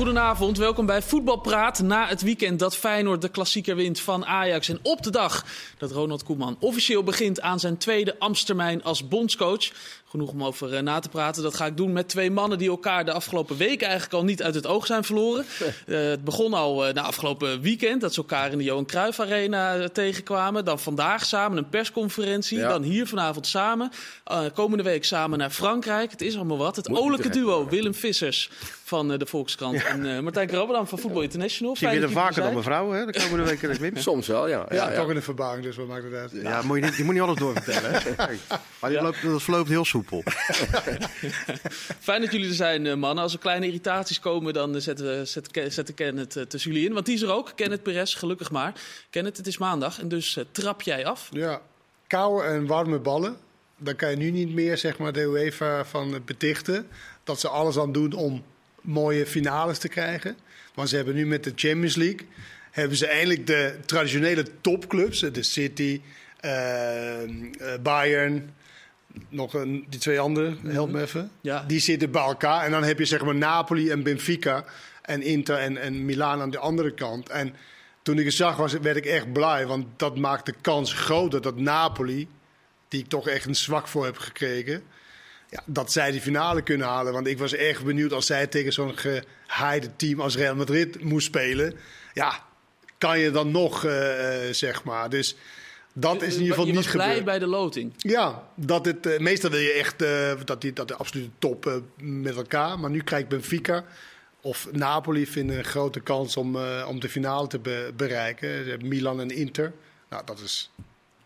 Goedenavond, welkom bij Voetbalpraat. Na het weekend dat Feyenoord de klassieker wint van Ajax. En op de dag dat Ronald Koeman officieel begint aan zijn tweede ambtstermijn als bondscoach. Genoeg om over eh, na te praten. Dat ga ik doen met twee mannen die elkaar de afgelopen weken eigenlijk al niet uit het oog zijn verloren. Uh, het begon al uh, na afgelopen weekend dat ze elkaar in de Johan Cruijff Arena tegenkwamen. Dan vandaag samen een persconferentie. Ja. Dan hier vanavond samen. komende week samen naar Frankrijk. Het is allemaal wat. Het olijke duo Willem Vissers van de Volkskrant ja. en Martijn Krabberdam van Voetbal International. Zie je er vaker dan mevrouw hè, de komende weken? Soms wel, ja. Ja, ja, ja. toch in de verbouwing, dus wat maakt het uit? Ja, moet je, niet, je moet niet alles doorvertellen. Hè? maar die loopt, dat verloopt heel soepel. Fijn dat jullie er zijn, mannen. Als er kleine irritaties komen, dan zetten we zetten, zetten Kenneth tussen jullie in. Want die is er ook, Kenneth Perez, gelukkig maar. Kenneth, het is maandag en dus uh, trap jij af. Ja, koude en warme ballen. Dan kan je nu niet meer zeg maar, de UEFA van betichten. Dat ze alles aan doen om mooie finales te krijgen. Want ze hebben nu met de Champions League... hebben ze eindelijk de traditionele topclubs. De City, uh, Bayern nog een, die twee andere, help me even. Ja. Die zitten bij elkaar. En dan heb je zeg maar Napoli en Benfica en Inter en, en Milaan aan de andere kant. En toen ik het zag, was, werd ik echt blij. Want dat maakt de kans groter dat Napoli, die ik toch echt een zwak voor heb gekregen... Ja, dat zij die finale kunnen halen. Want ik was echt benieuwd als zij tegen zo'n geheide team als Real Madrid moest spelen. Ja, kan je dan nog, uh, zeg maar. Dus dat is in ieder geval je niet was blij gebeurd. bij de loting. Ja, dat het, uh, meestal wil je echt uh, dat, die, dat de absolute top uh, met elkaar. Maar nu krijgt Benfica of Napoli vinden een grote kans om, om de finale te be bereiken. Milan en Inter. Nou, dat is...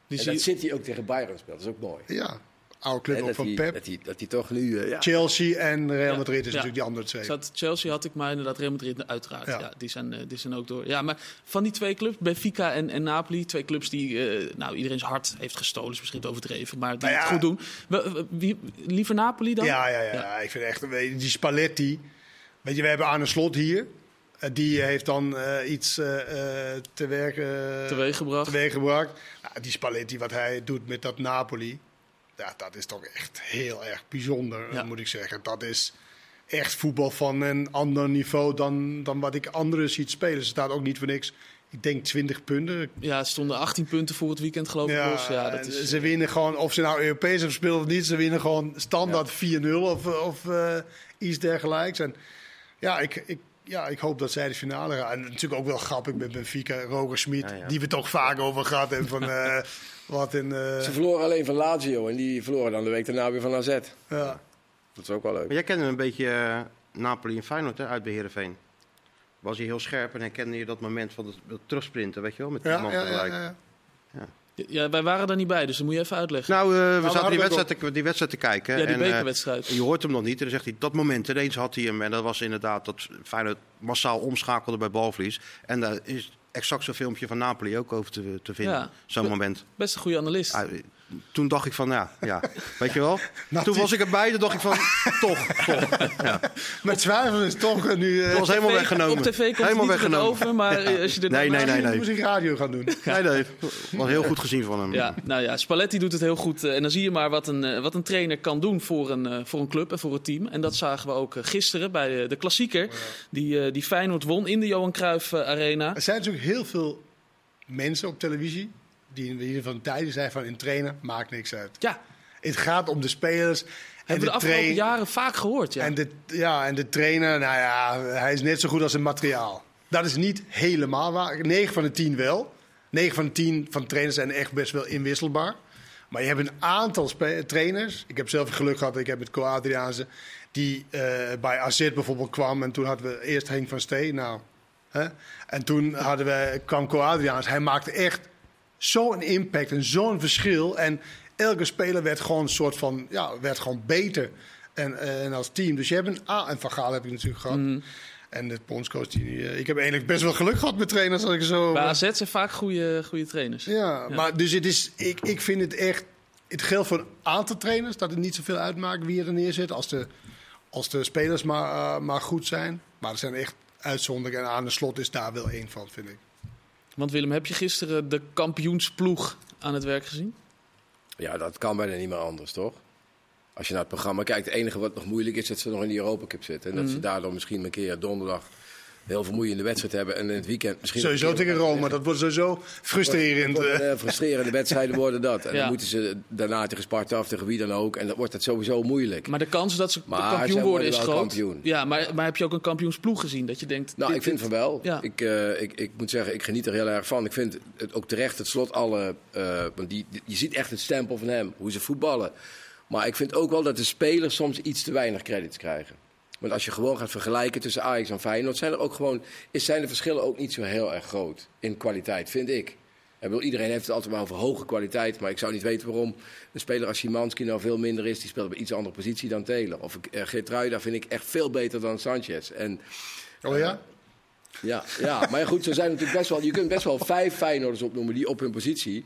Die en dat City ook tegen Bayern speelt, dat is ook mooi. Ja, oude club ook van die, Pep. Dat hij dat die toch nu... Uh, ja. Chelsea en Real Madrid is ja. natuurlijk die andere twee. Zat Chelsea had ik maar inderdaad Real Madrid uiteraard. Ja. die, zijn, uh, die zijn ook door. Ja, maar van die twee clubs, Benfica en, en Napoli, twee clubs die uh, nou, iedereen's hart heeft gestolen, is misschien overdreven, maar die nou het goed doen. Wie, liever Napoli dan? Ja, ja, ja, ik vind echt, die Spalletti. Weet je, we hebben Arne Slot hier. Die heeft dan uh, iets uh, te werk, uh, teweeggebracht. teweeggebracht. Nou, die Spalletti, wat hij doet met dat Napoli. Ja, dat is toch echt heel erg bijzonder, ja. moet ik zeggen. Dat is echt voetbal van een ander niveau dan, dan wat ik anderen ziet spelen. Ze staat ook niet voor niks. Ik denk 20 punten. Ja, het stonden 18 punten voor het weekend, geloof ik. Ja, ja, dat is, ze winnen gewoon, of ze nou Europees hebben gespeeld of niet, ze winnen gewoon standaard ja. 4-0 of, of uh, iets dergelijks. En ja, ik, ik, ja, ik hoop dat zij de finale gaan. En natuurlijk ook wel grappig met Benfica, Roger Smit, ja, ja. die we toch vaak over gehad hebben. Van, uh, wat in, uh... Ze verloren alleen van Lazio en die verloren dan de week daarna weer van AZ. Ja. Dat is ook wel leuk. Maar jij kende een beetje uh, Napoli en Feyenoord hè, uit bij Heerenveen. Was hij heel scherp en herkende je dat moment van het, terugsprinten, weet je wel, met die ja, man ja, tegelijk. Ja, wij waren er niet bij, dus dat moet je even uitleggen. Nou, uh, we nou, zaten die wedstrijd, te, die wedstrijd te kijken. Ja, die en, bekerwedstrijd. Uh, je hoort hem nog niet. En dan zegt hij, dat moment, ineens had hij hem. En dat was inderdaad dat Feyenoord massaal omschakelde bij balverlies. En daar is exact zo'n filmpje van Napoli ook over te, te vinden. Ja, zo'n moment. Best een goede analist. Uh, toen dacht ik van, ja, ja. weet je wel. Nou, toen was ik erbij, toen dacht ik van, toch, toch. Ja. Met twijfel is toch nu... Uh, dat was helemaal weggenomen. Op tv komt helemaal niet weggenomen. over, maar ja. als je er nee, nee, nee, nee. moest ik radio gaan doen. Nee, nee. was heel goed gezien van hem. Ja, nou ja, Spalletti doet het heel goed. En dan zie je maar wat een, wat een trainer kan doen voor een, voor een club en voor een team. En dat zagen we ook gisteren bij de klassieker. Die, die Feyenoord won in de Johan Cruijff Arena. Er zijn natuurlijk heel veel mensen op televisie die in ieder geval tijden zijn van een trainer maakt niks uit. Ja. Het gaat om de spelers. Hebben we de afgelopen jaren vaak gehoord, ja. En de, ja, en de trainer, nou ja, hij is net zo goed als het materiaal. Dat is niet helemaal waar. 9 van de 10 wel. 9 van de 10 van de trainers zijn echt best wel inwisselbaar. Maar je hebt een aantal trainers. Ik heb zelf geluk gehad, ik heb met Co-Adriaanse... die uh, bij AZ bijvoorbeeld kwam. En toen hadden we eerst Henk van Stee. Nou, hè? En toen hadden we, kwam Co-Adriaans. Hij maakte echt zo'n impact en zo'n verschil. En elke speler werd gewoon een soort van, ja, werd gewoon beter. En, en als team. Dus je hebt een A. En Van Gaal heb ik natuurlijk gehad. Mm. En de bondscoach, die, uh, ik heb eigenlijk best wel geluk gehad met trainers. Als ik zo, Bij AZ zijn vaak goede, goede trainers. Ja, ja, maar dus het is, ik, ik vind het echt, het geldt voor een aantal trainers, dat het niet zoveel uitmaakt wie er neerzet. Als de, als de spelers maar, uh, maar goed zijn. Maar er zijn echt uitzonderingen. En aan de slot is daar wel één van, vind ik. Want Willem, heb je gisteren de kampioensploeg aan het werk gezien? Ja, dat kan bijna niet meer anders, toch? als je naar het programma kijkt, het enige wat nog moeilijk is, dat ze nog in de Europa Cup zitten. En dat Mhm. ze daardoor misschien een keer donderdag heel vermoeiende wedstrijd hebben. En in het weekend misschien... Sowieso tegen Rome, dat wordt sowieso frustrerend. Dat eh. eh, frustrerende wedstrijden worden dat. En Ja. dan moeten ze daarna tegen Sparta of tegen wie dan ook. En dan wordt het sowieso moeilijk. Maar de kans dat ze Maar kampioen worden is groot. kampioen. Ja, maar, maar heb je ook een kampioensploeg gezien? Dat je denkt. Nou, dit- ik vind dit- van wel. Ja. Ik, eh, ik, ik moet zeggen, ik geniet er heel erg van. Ik vind het ook terecht het slot alle... eh, want die, die- je ziet echt het stempel van hem, hoe ze voetballen. Maar ik vind ook wel dat de spelers soms iets te weinig credits krijgen. Want als je gewoon gaat vergelijken tussen Ajax en Feyenoord... zijn er ook gewoon, is, zijn de verschillen ook niet zo heel erg groot in kwaliteit, vind ik. Ik bedoel, iedereen heeft het altijd maar over hoge kwaliteit. Maar ik zou niet weten waarom een speler als Szymanski nou veel minder is. Die speelt bij iets andere positie dan Taylor. Of uh, Geertruida vind ik echt veel beter dan Sanchez. En Oh ja? ja, ja, maar goed, zo zijn natuurlijk best wel, je kunt best wel vijf Feyenoorders opnoemen die op hun positie.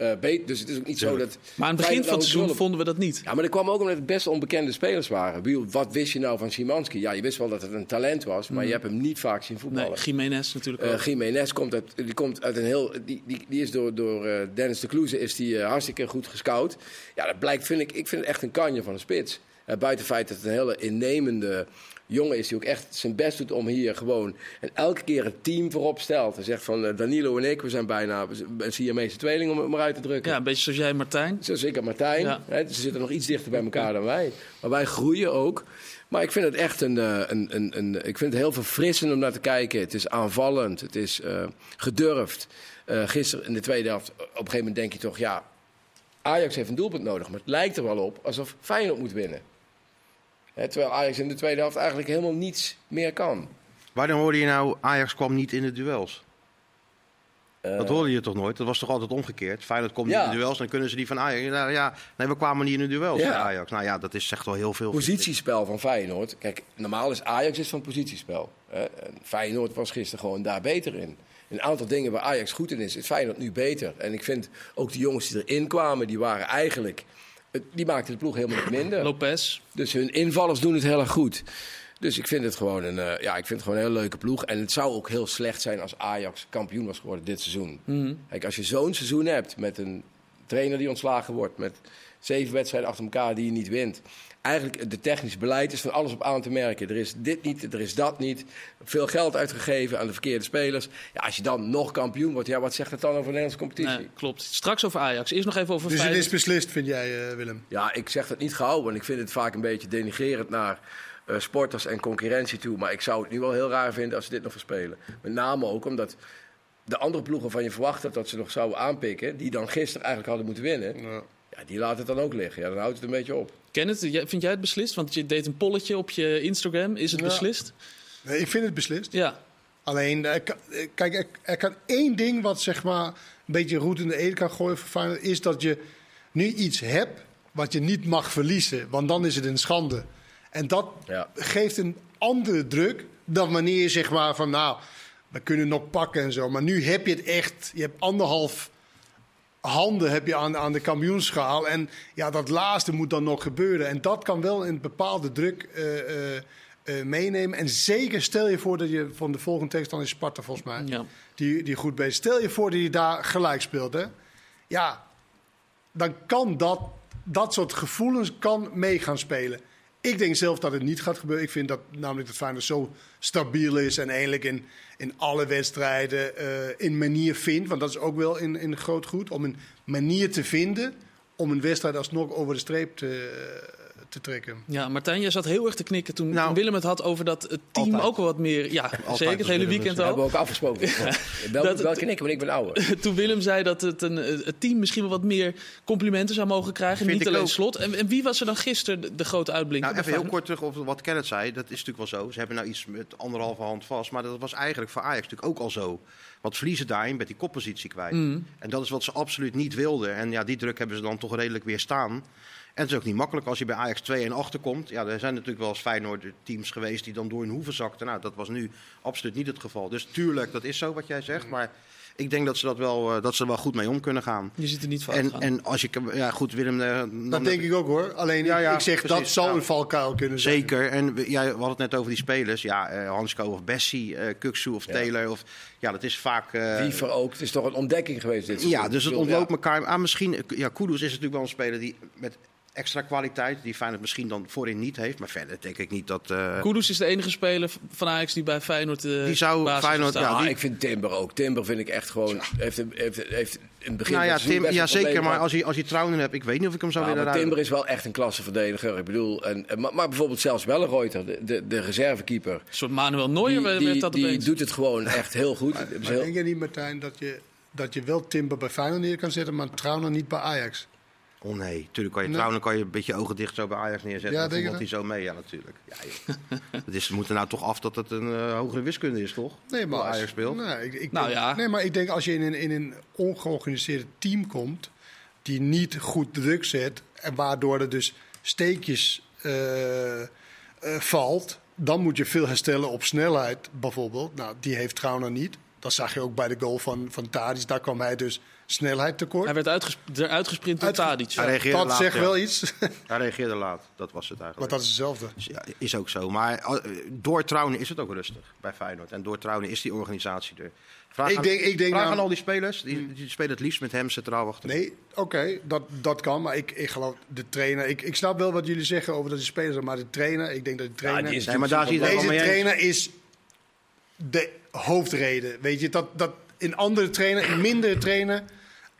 Eh beet, dus het is ook niet zo dat. Maar aan het begin van het seizoen vonden we dat niet. Ja, maar dat kwam ook omdat het best onbekende spelers waren. Biel, Wat wist je nou van Szymanski? Ja, je wist wel dat het een talent was, maar je hebt hem niet vaak zien voetballen. Nee, Jiménez natuurlijk Eh ook. Jiménez komt uit, die komt uit een heel. Die, die, die is door, door eh, Dennis de Kloeze is die, hartstikke goed gescout. Ja, dat blijkt, vind ik. Ik vind het echt een kanje van een spits. Eh, buiten het feit dat het een hele innemende jongen is die ook echt zijn best doet om hier gewoon en elke keer het team voorop stelt. Hij zegt van eh, Danilo en ik, we zijn bijna we zijn Siamese tweeling om het maar uit te drukken. Ja, een beetje zoals jij, Martijn. Zo zeker Martijn. Ja. Hè, ze zitten nog iets dichter bij elkaar dan wij. Maar wij groeien ook. Maar ik vind het echt een, eh, een, een, een, ik vind het heel verfrissend om naar te kijken. Het is aanvallend. Het is eh, gedurfd. Eh, gisteren in de tweede helft, op een gegeven moment denk je toch, ja, Ajax heeft een doelpunt nodig. Maar het lijkt er wel op alsof Feyenoord moet winnen. Terwijl Ajax in de tweede helft eigenlijk helemaal niets meer kan. Waarom hoorde je nou, Ajax kwam niet in de duels? Eh, Dat hoorde je toch nooit? Dat was toch altijd omgekeerd? Feyenoord komt Ja. niet in de duels, dan kunnen ze die van Ajax. Nou, ja, nee, we kwamen niet in de duels Ja. Ajax. Nou ja, dat is zegt wel heel veel. positiespel van Feyenoord. Kijk, normaal is Ajax is van positiespel. Hè. En Feyenoord was gisteren gewoon daar beter in. Een aantal dingen waar Ajax goed in is, is Feyenoord nu beter. En ik vind ook de jongens die erin kwamen, die waren eigenlijk... Die maakten de ploeg helemaal niet minder. Lopez. Dus hun invallers doen het heel erg goed. Dus ik vind het gewoon een, eh, ja, ik vind het gewoon een hele leuke ploeg. En het zou ook heel slecht zijn als Ajax kampioen was geworden dit seizoen. Kijk, als je zo'n seizoen hebt met een trainer die ontslagen wordt, met zeven wedstrijden achter elkaar die je niet wint. Eigenlijk het technisch beleid is van alles op aan te merken. Er is dit niet, er is dat niet. Veel geld uitgegeven aan de verkeerde spelers. Ja, als je dan nog kampioen wordt, ja, wat zegt het dan over de Nederlandse competitie? Nee, klopt. Straks over Ajax. Eerst nog even over Dus het is beslist, vind jij, eh, Willem? Ja, ik zeg dat niet gauw, want ik vind het vaak een beetje denigerend naar eh, sporters en concurrentie toe. Maar ik zou het nu wel heel raar vinden als ze dit nog verspelen. Met name ook omdat de andere ploegen van je verwacht had dat ze nog zouden aanpikken, die dan gisteren eigenlijk hadden moeten winnen, Ja. Ja, die laten het dan ook liggen. Ja, dan houdt het een beetje op. Kenneth, jij- vind jij het beslist? Want je deed een polletje op je Instagram. Is het Ja. beslist? Nee, ik vind het beslist. Ja. Alleen, kan- eh, kijk, er, er kan één ding wat zeg maar een beetje roet in de eten kan gooien voor Feyenoord, is dat je nu iets hebt wat je niet mag verliezen, want dan is het een schande. En dat Ja. geeft een andere druk dan wanneer je zeg maar van, nou, we kunnen nog pakken en zo. Maar nu heb je het echt, je hebt anderhalf handen heb je aan, aan de kampioenschaal. En ja, dat laatste moet dan nog gebeuren. En dat kan wel een bepaalde druk eh, eh, eh, meenemen. En zeker stel je voor dat je van de volgende tegenstander is Sparta volgens mij. Ja. Die, die goed bezig. Stel je voor dat je daar gelijk speelt. Hè? Ja, dan kan dat, dat soort gevoelens kan mee gaan spelen. Ik denk zelf dat het niet gaat gebeuren. Ik vind dat namelijk dat Feyenoord zo stabiel is en eigenlijk in, in alle wedstrijden eh een manier vindt. Want dat is ook wel in, in groot goed. Om een manier te vinden om een wedstrijd alsnog over de streep te, te trekken. Ja, Martijn, jij zat heel erg te knikken toen Nou, Willem het had over dat het team altijd. ook wel wat meer... Ja, zeker, het hele weekend Dat hebben al. we ook afgesproken. Wel, Dat- wel knikken, want ik ben ouder. Toen Willem zei dat het, een, het team misschien wel wat meer complimenten zou mogen krijgen. Vind niet ik alleen ook. slot. En, en wie was er dan gisteren de, de grote uitblinker? Nou, even heel kort terug op wat Kenneth zei. Dat is natuurlijk wel zo. Ze hebben nou iets met anderhalve hand vast. Maar dat was eigenlijk voor Ajax natuurlijk ook al zo. Want verliezen daarin met die koppositie kwijt. Mhm. En dat is wat ze absoluut niet wilden. En ja, die druk hebben ze dan toch redelijk weer staan. En het is ook niet makkelijk als je bij Ajax 2-1 achterkomt. Ja, er zijn natuurlijk wel eens Feyenoord teams geweest die dan door hun hoeven zakten. Nou, dat was nu absoluut niet het geval. Dus tuurlijk, dat is zo wat jij zegt. Maar ik denk dat ze, dat wel, eh, dat ze er wel goed mee om kunnen gaan. Je ziet er niet van En, en als je... Ja, goed, Willem... eh, Dat denk ik ook hoor. Alleen Ja, ja, ik zeg dat zou Ja. een valkuil kunnen zijn. Zeker. En we, ja, we hadden het net over die spelers. Ja, eh Hansko of Bessie, eh Kuksu of Ja. Taylor. Of, ja, dat is vaak... eh, Wiever ook. Het is toch een ontdekking geweest dit seizoen. ja, dus het ontloopt ja. elkaar. Ah, misschien, ja, Kudus is natuurlijk wel een speler die met extra kwaliteit die Feyenoord misschien dan voorin niet heeft. Maar verder denk ik niet dat... eh, Kudus is de enige speler van Ajax die bij Feyenoord eh Die zou Feyenoord- ja, Ah, ik vind Timber ook. Timber vind ik echt gewoon. Heeft, een- heeft, heeft in het begin. nou ja, Tim, ja zeker. Maar als hij, als hij trouwen hebt, ik weet niet of ik hem zou Ja, willen maar ruilen. Timber is wel echt een klasseverdediger. Ik bedoel, en, maar, maar bijvoorbeeld zelfs Wellenreuter, de, de, de reservekeeper. Een soort Manuel Neuer Die, die, dat die opeens. doet het gewoon echt heel goed. Maar heel- denk je niet, Martijn, dat je, dat je wel Timber bij Feyenoord neer kan zetten, maar Trauner niet bij Ajax? Oh nee, natuurlijk kan je Nee. trouwen, kan je een beetje ogen dicht zo bij Ajax neerzetten. Ja, dan voetbalt hij zo mee, ja natuurlijk. Ja, joh. het is, we moeten nou toch af dat het een eh, hogere wiskunde is, toch? Nee, maar als- Ajax speelt. Nee, ik, ik Nou denk, ja. nee, maar ik denk als je in een, in een ongeorganiseerde team komt, die niet goed druk zet, en waardoor er dus steekjes eh, eh, valt, dan moet je veel herstellen op snelheid bijvoorbeeld. Nou, die heeft Trauner niet. Dat zag je ook bij de goal van, van Tadic. Daar kwam hij dus snelheid tekort. Hij werd uitges eruit gesprint door Tadic. Hij reageerde dat laat, zegt ja. wel iets, Hij reageerde laat, dat was het maar eigenlijk. dat is hetzelfde. Ja, is ook zo. Maar eh, door Trouwen is het ook rustig bij Feyenoord. En door Trouwen is die organisatie er. Vraag, Ik aan, denk- ik denk vraag nou- aan al die spelers. Die, die spelen het liefst met hem centraal achter. Nee, oké, dat, dat kan. Maar ik, ik geloof de trainer. Ik, ik snap wel wat jullie zeggen over dat de spelers. Maar de trainer, ik denk dat de Ja, trainer. die is Nee, maar daar zie je het deze wel mee eens. trainer is de hoofdreden. Weet je, dat, dat een andere trainer, een mindere trainer.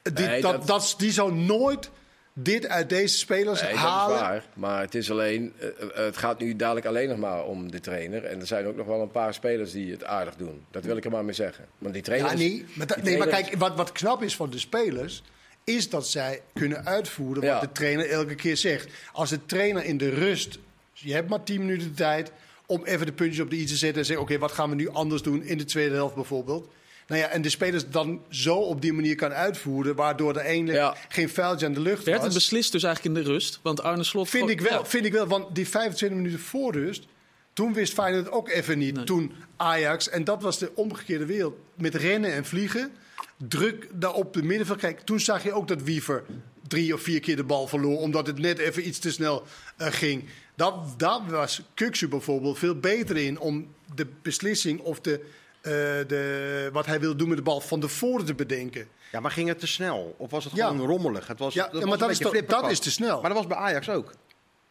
Die, Nee, dat, dat- dat, die zou nooit dit uit deze spelers Nee, dat halen. is waar. Maar het is alleen, eh, eh, het gaat nu dadelijk alleen nog maar om de trainer. En er zijn ook nog wel een paar spelers die het aardig doen. Dat wil ik er maar mee zeggen. Want die trainer Ja, nee, maar, nee, maar kijk, wat, wat knap is van de spelers, is dat zij kunnen uitvoeren wat Ja. de trainer elke keer zegt. Als de trainer in de rust, je hebt maar 10 minuten tijd om even de puntjes op de i te zetten en zeggen: Oké, wat gaan we nu anders doen in de tweede helft bijvoorbeeld? Nou ja, en de spelers dan zo op die manier kan uitvoeren, waardoor er eindelijk Ja. geen vuiltje aan de lucht Werd het was. beslist dus eigenlijk in de rust? Want Arne Slot... Vind ik, wel, ja. vind ik wel, want die 25 minuten voor rust, toen wist Feyenoord ook even niet. Nee. Toen Ajax, en dat was de omgekeerde wereld, met rennen en vliegen, druk daar op de middenveld. Kijk, toen zag je ook dat Wiever drie of vier keer de bal verloor, omdat het net even iets te snel eh, ging. Dat, daar was Kuksu bijvoorbeeld veel beter in om de beslissing of de, eh, de, wat hij wil doen met de bal van tevoren te bedenken. Ja, maar ging het te snel? Of was het Ja. gewoon rommelig? Het was, Ja, dat ja, maar dat is toch- dat is te snel. Maar dat was bij Ajax ook.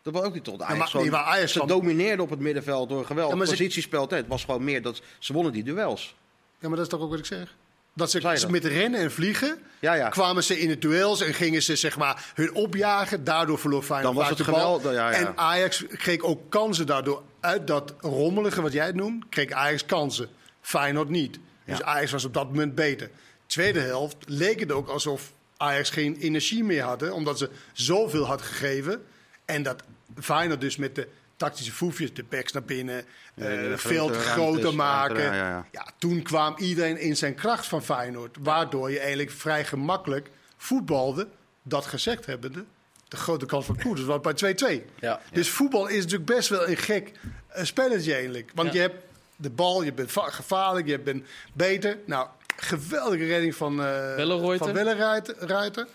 Dat was ook niet tot Ajax. maar- nee, maar Ajax ze op het middenveld door geweldig Ja, maar ze- positiespel. Nee, Het was gewoon meer dat ze wonnen die duels. Ja, maar dat is toch ook wat ik zeg? Dat ze, met rennen en vliegen Ja, ja. kwamen ze in de duels en gingen ze zeg maar hun opjagen. Daardoor verloor Feyenoord Dan was het ja. En Ajax kreeg ook kansen daardoor. Uit dat rommelige wat jij het noemt, kreeg Ajax kansen. Feyenoord niet. Dus Ja. Ajax was op dat moment beter. Tweede helft leek het ook alsof Ajax geen energie meer had. hè, Omdat ze zoveel had gegeven. En dat Feyenoord dus met de tactische foefjes, de backs naar binnen, eh, grote veld ruimtes, groter maken. ja, ja, ja. Ja, toen kwam iedereen in zijn kracht van Feyenoord. Waardoor je eigenlijk vrij gemakkelijk voetbalde. Dat gezegd hebbende, de grote kans van Koerders was bij 2-2. Ja. Dus voetbal is natuurlijk best wel een gek eh, spelletje eigenlijk. Want Ja. je hebt de bal, je bent va- gevaarlijk, je bent beter. Nou, geweldige redding van, eh Wellenreuter. van Wellenruiter.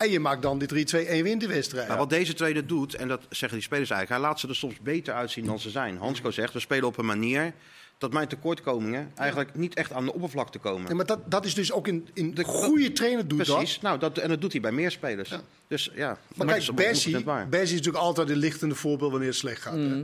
En je maakt dan die 3-2-1 win de wedstrijd. Nou, wat deze trainer doet, en dat zeggen die spelers eigenlijk, hij laat ze er soms beter uitzien dan ze zijn. Hansko zegt, we spelen op een manier dat mijn tekortkomingen eigenlijk niet echt aan de oppervlakte komen. Ja, maar dat, dat is dus ook in, in De- goede trainer doet dat. Precies, nou, dat, en dat doet hij bij meer spelers. Ja. Dus ja, Maar is kijk, Bessie, 100% waar. Bessie is natuurlijk altijd een lichtende voorbeeld wanneer het slecht gaat. hè.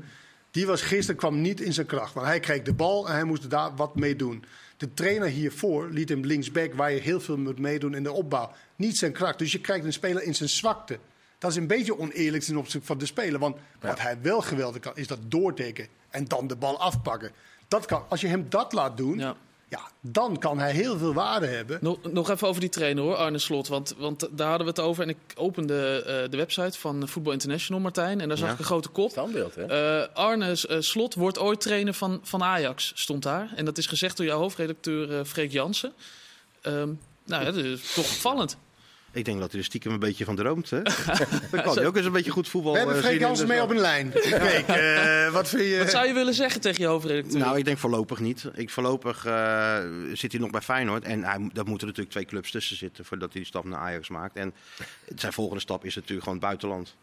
Die was gisteren kwam niet in zijn kracht. Want hij kreeg de bal en hij moest daar wat mee doen. De trainer hiervoor liet hem linksback, waar je heel veel moet meedoen in de opbouw. Niet zijn kracht. Dus je krijgt een speler in zijn zwakte. Dat is een beetje oneerlijk ten opzichte van de speler. Want wat hij wel geweldig kan, is dat doordekken en dan de bal afpakken. Dat kan, als je hem dat laat doen, Ja. Ja. dan kan hij heel veel waarde hebben. Nog, nog even over die trainer hoor, Arne Slot. Want, want daar hadden we het over. En ik opende eh, de website van Football International, Martijn. En daar zag Ja. ik een grote kop. Standbeeld, hè? Eh, Arne eh, Slot wordt ooit trainer van, van Ajax, stond daar. En dat is gezegd door jouw hoofdredacteur Freek Jansen. Ehm, nou ja, dat is toch opvallend. Ik denk dat hij er stiekem een beetje van droomt. Hè? Dan kan hij ook eens een beetje goed voetbal We hebben eh, Freek zien in Jansen mee op een lijn. Freek, eh, wat vind je? Wat zou je willen zeggen tegen je hoofdredacteur? Nou, ik denk voorlopig niet. Ik voorlopig eh, zit hij nog bij Feyenoord. En hij, daar moeten natuurlijk twee clubs tussen zitten voordat hij die stap naar Ajax maakt. En zijn volgende stap is natuurlijk gewoon het buitenland.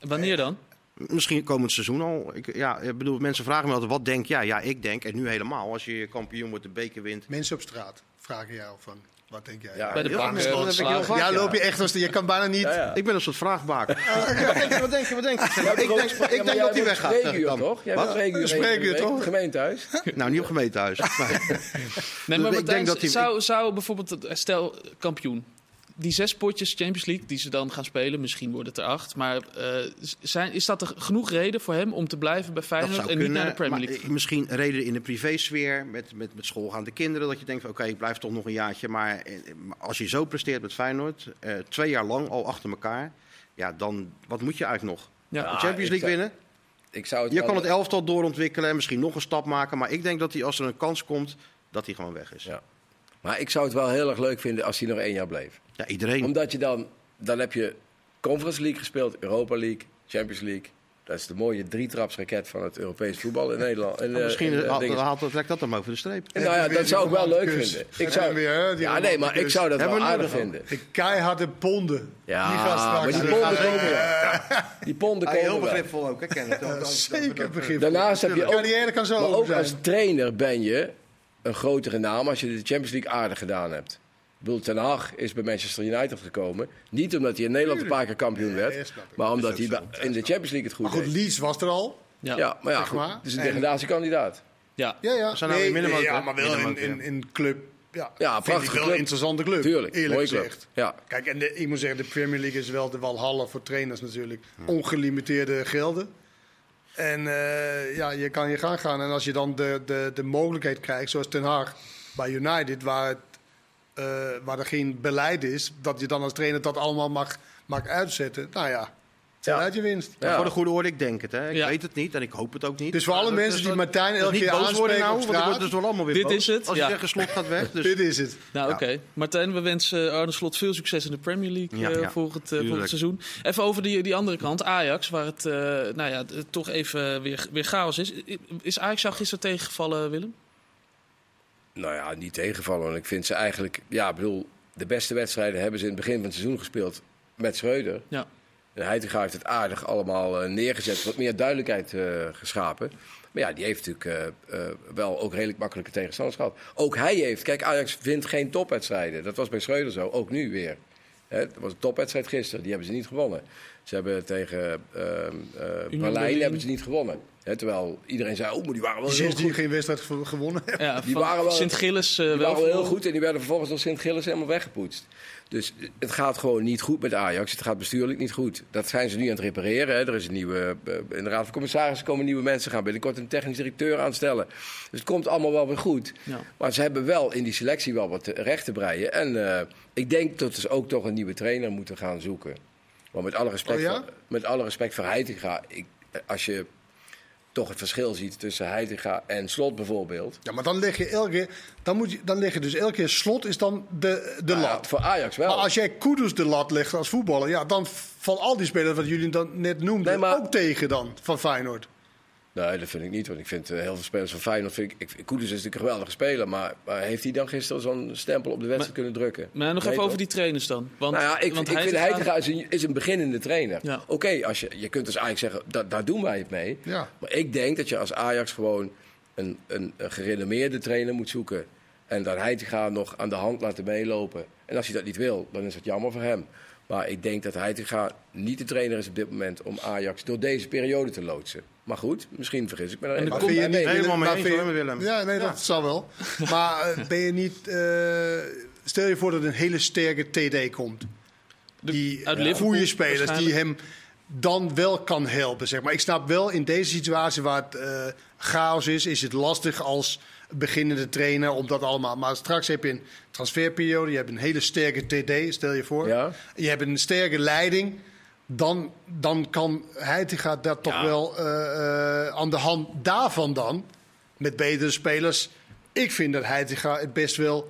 Wanneer dan? Misschien komend seizoen al. Ik, ja, ik bedoel, mensen vragen me altijd, wat denk jij? Ja, ik denk, en nu helemaal, als je kampioen wordt, de beker wint. Mensen op straat vragen jou van. Wat denk jij? Ja, Bij de bank, eh, Ja, loop je echt als je kan bijna niet. Ja, ja. Ik ben een soort vraagbaak. wat denk je, wat denk je? Wat denk je? Ik denk, ik denk dat hij weggaat. Spreekuur dan. toch? Jij Wat? spreekuur. Spreekuur, de toch? Gemeentehuis. Nou, niet op gemeentehuis. Nee, maar ik denk dat hij- zou, zou bijvoorbeeld, stel kampioen, die zes potjes Champions League die ze dan gaan spelen, misschien worden het er acht, maar eh, zijn, is dat er genoeg reden voor hem om te blijven bij Feyenoord en kunnen. niet naar de Premier League? misschien reden in de privésfeer met, met, met schoolgaande kinderen. Dat je denkt van oké, ik blijf toch nog een jaartje. Maar eh, als je zo presteert met Feyenoord, eh, twee jaar lang al achter elkaar. Ja, dan wat moet je eigenlijk nog? Ja. De Ah, Champions League winnen? Ik zou het Je wel- kan het elftal doorontwikkelen en misschien nog een stap maken. Maar ik denk dat hij als er een kans komt, dat hij gewoon weg is. Ja. Maar ik zou het wel heel erg leuk vinden als hij nog één jaar bleef. Ja, iedereen. Omdat je dan, dan heb je Conference League gespeeld, Europa League, Champions League. Dat is de mooie drietrapsraket van het Europees voetbal in Nederland. En, Nou, misschien eh, en, eh, haalt, trekt dat hem over de streep. En nou ja, dat zou ik wel leuk vinden. Ik zou, weer, ja, nee, maar ik zou dat Hebben wel we aardig vinden. De keiharde ponden. Ja, die gaat straks maar die ponden gaan- komen wel. Die ponden is heel begripvol ook, hè? Dat- dat- Zeker dat- begrip. Daarnaast heb je De ook, carrière kan zo maar ook zijn. als trainer ben je een grotere naam als je de Champions League aardig gedaan hebt. Ik bedoel, Ten Hag is bij Manchester United gekomen. Niet omdat hij in Nederland een paar keer kampioen Nee, werd. Maar omdat hij in de Champions League het goed Maar goed, deed. Leeds was er al. Ja. Ja, maar ja, goed, maar. is een En- degradatiekandidaat. Ja. Ja, ja. We zijn nou in Middenmoot, ja, maar wel in, in, club. Ja, Ja, wel club. een interessante club. Tuurlijk, eerlijk club. gezegd. Ja. Kijk, en de, ik moet zeggen, de Premier League is wel de walhalla voor trainers natuurlijk. Ongelimiteerde gelden. En eh, ja, je kan je gang gaan. En als je dan de, de, de mogelijkheid krijgt, zoals Ten Haag bij United, waar, het, eh, waar er geen beleid is, dat je dan als trainer dat allemaal mag, mag uitzetten. Nou ja, Ja. uit je winst. Ja. Voor de goede orde, ik denk het. Hè. Ik Ja. weet het niet en ik hoop het ook niet. Dus voor alle mensen die Martijn elke keer boos worden aanspreken nou, op want ik word straat. dus wel allemaal weer Dit boos. is het, Als je zegt, slot gaat weg. Dus Dit is het. Nou, Ja. oké. Martijn, we wensen Arne Slot veel succes in de Premier League Ja, eh, ja. volgend, eh, seizoen. Even over die, die andere kant, Ajax, waar het eh, nou ja, toch even weer, weer chaos is. Is Ajax jou gisteren tegengevallen, Willem? Nou ja, niet tegenvallen. Want ik vind ze eigenlijk... Ja, ik bedoel, de beste wedstrijden hebben ze in het begin van het seizoen gespeeld met Schreuder. Ja. En Heitinga heeft het aardig allemaal eh, neergezet. Wat meer duidelijkheid eh, geschapen. Maar ja, die heeft natuurlijk eh, eh, wel ook redelijk makkelijke tegenstanders gehad. Ook hij heeft... Kijk, Ajax vindt geen topwedstrijden. Dat was bij Schreuder zo. Ook nu weer. Hè, het was een topwedstrijd gisteren. Die hebben ze niet gewonnen. Ze hebben tegen ehm, eh, Berlijn Berlin. hebben ze niet gewonnen. Hè, terwijl iedereen zei, oh, maar die waren wel heel Sinds die goed. geen wedstrijd ge- gewonnen hebben. ja Die waren wel- Sint-Gilles eh, Die wel waren wel heel goed en die werden vervolgens door Sint-Gilles helemaal weggepoetst. Dus het gaat gewoon niet goed met Ajax. Het gaat bestuurlijk niet goed. Dat zijn ze nu aan het repareren. Hè. Er is een nieuwe, eh, in de Raad van Commissarissen komen nieuwe mensen. Gaan binnenkort een technisch directeur aanstellen. Dus het komt allemaal wel weer goed. Ja. Maar ze hebben wel in die selectie wel wat recht te breien. En eh, ik denk dat ze ook toch een nieuwe trainer moeten gaan zoeken. Maar met alle respect, Oh ja? voor, met alle respect voor Heitinga, ik, als je toch het verschil ziet tussen Heitinga en Slot bijvoorbeeld. Ja, maar dan leg je elke keer, dan moet je, dan leg je dus elke keer slot is dan de, de Nou lat. voor Ajax wel. Maar als jij Kudus de lat legt als voetballer, ja, dan van al die spelers wat jullie dan net noemden, Nee, maar- ook tegen dan van Feyenoord. Nee, dat vind ik niet. Want ik vind eh, heel veel spelers van Feyenoord... Vind ik, ik, Kudus is natuurlijk een geweldige speler. Maar, maar heeft hij dan gisteren zo'n stempel op de wedstrijd kunnen drukken? Maar nog Nee, even over die trainers dan. Want, Nou ja, ik, want ik vind Heitinga- is een, is een beginnende trainer. Ja. Oké, als je, je kunt dus eigenlijk zeggen, da, daar doen wij het mee. Ja. Maar ik denk dat je als Ajax gewoon een, een, een gerenommeerde trainer moet zoeken. En dat Heitinga nog aan de hand laten meelopen. En als hij dat niet wil, dan is het jammer voor hem. Maar ik denk dat Heitinga niet de trainer is op dit moment om Ajax door deze periode te loodsen. Maar goed, misschien vergis ik me er Maar vind je niet, Helemaal mee eens, Willem. Ja, nee, dat zal wel. Maar eh, ben je niet, eh, stel je voor dat een hele sterke TD komt. Die Liverpool goede spelers die hem dan wel kan helpen. Zeg maar. Ik snap wel, in deze situatie waar het eh, chaos is, is het lastig als beginnende trainer om dat allemaal. Maar straks heb je een transferperiode, je hebt een hele sterke TD, stel je voor. Ja. Je hebt een sterke leiding. Dan, dan kan Heitinga dat toch Ja. wel eh, eh, aan de hand daarvan dan, met betere spelers. Ik vind dat Heitinga het best wel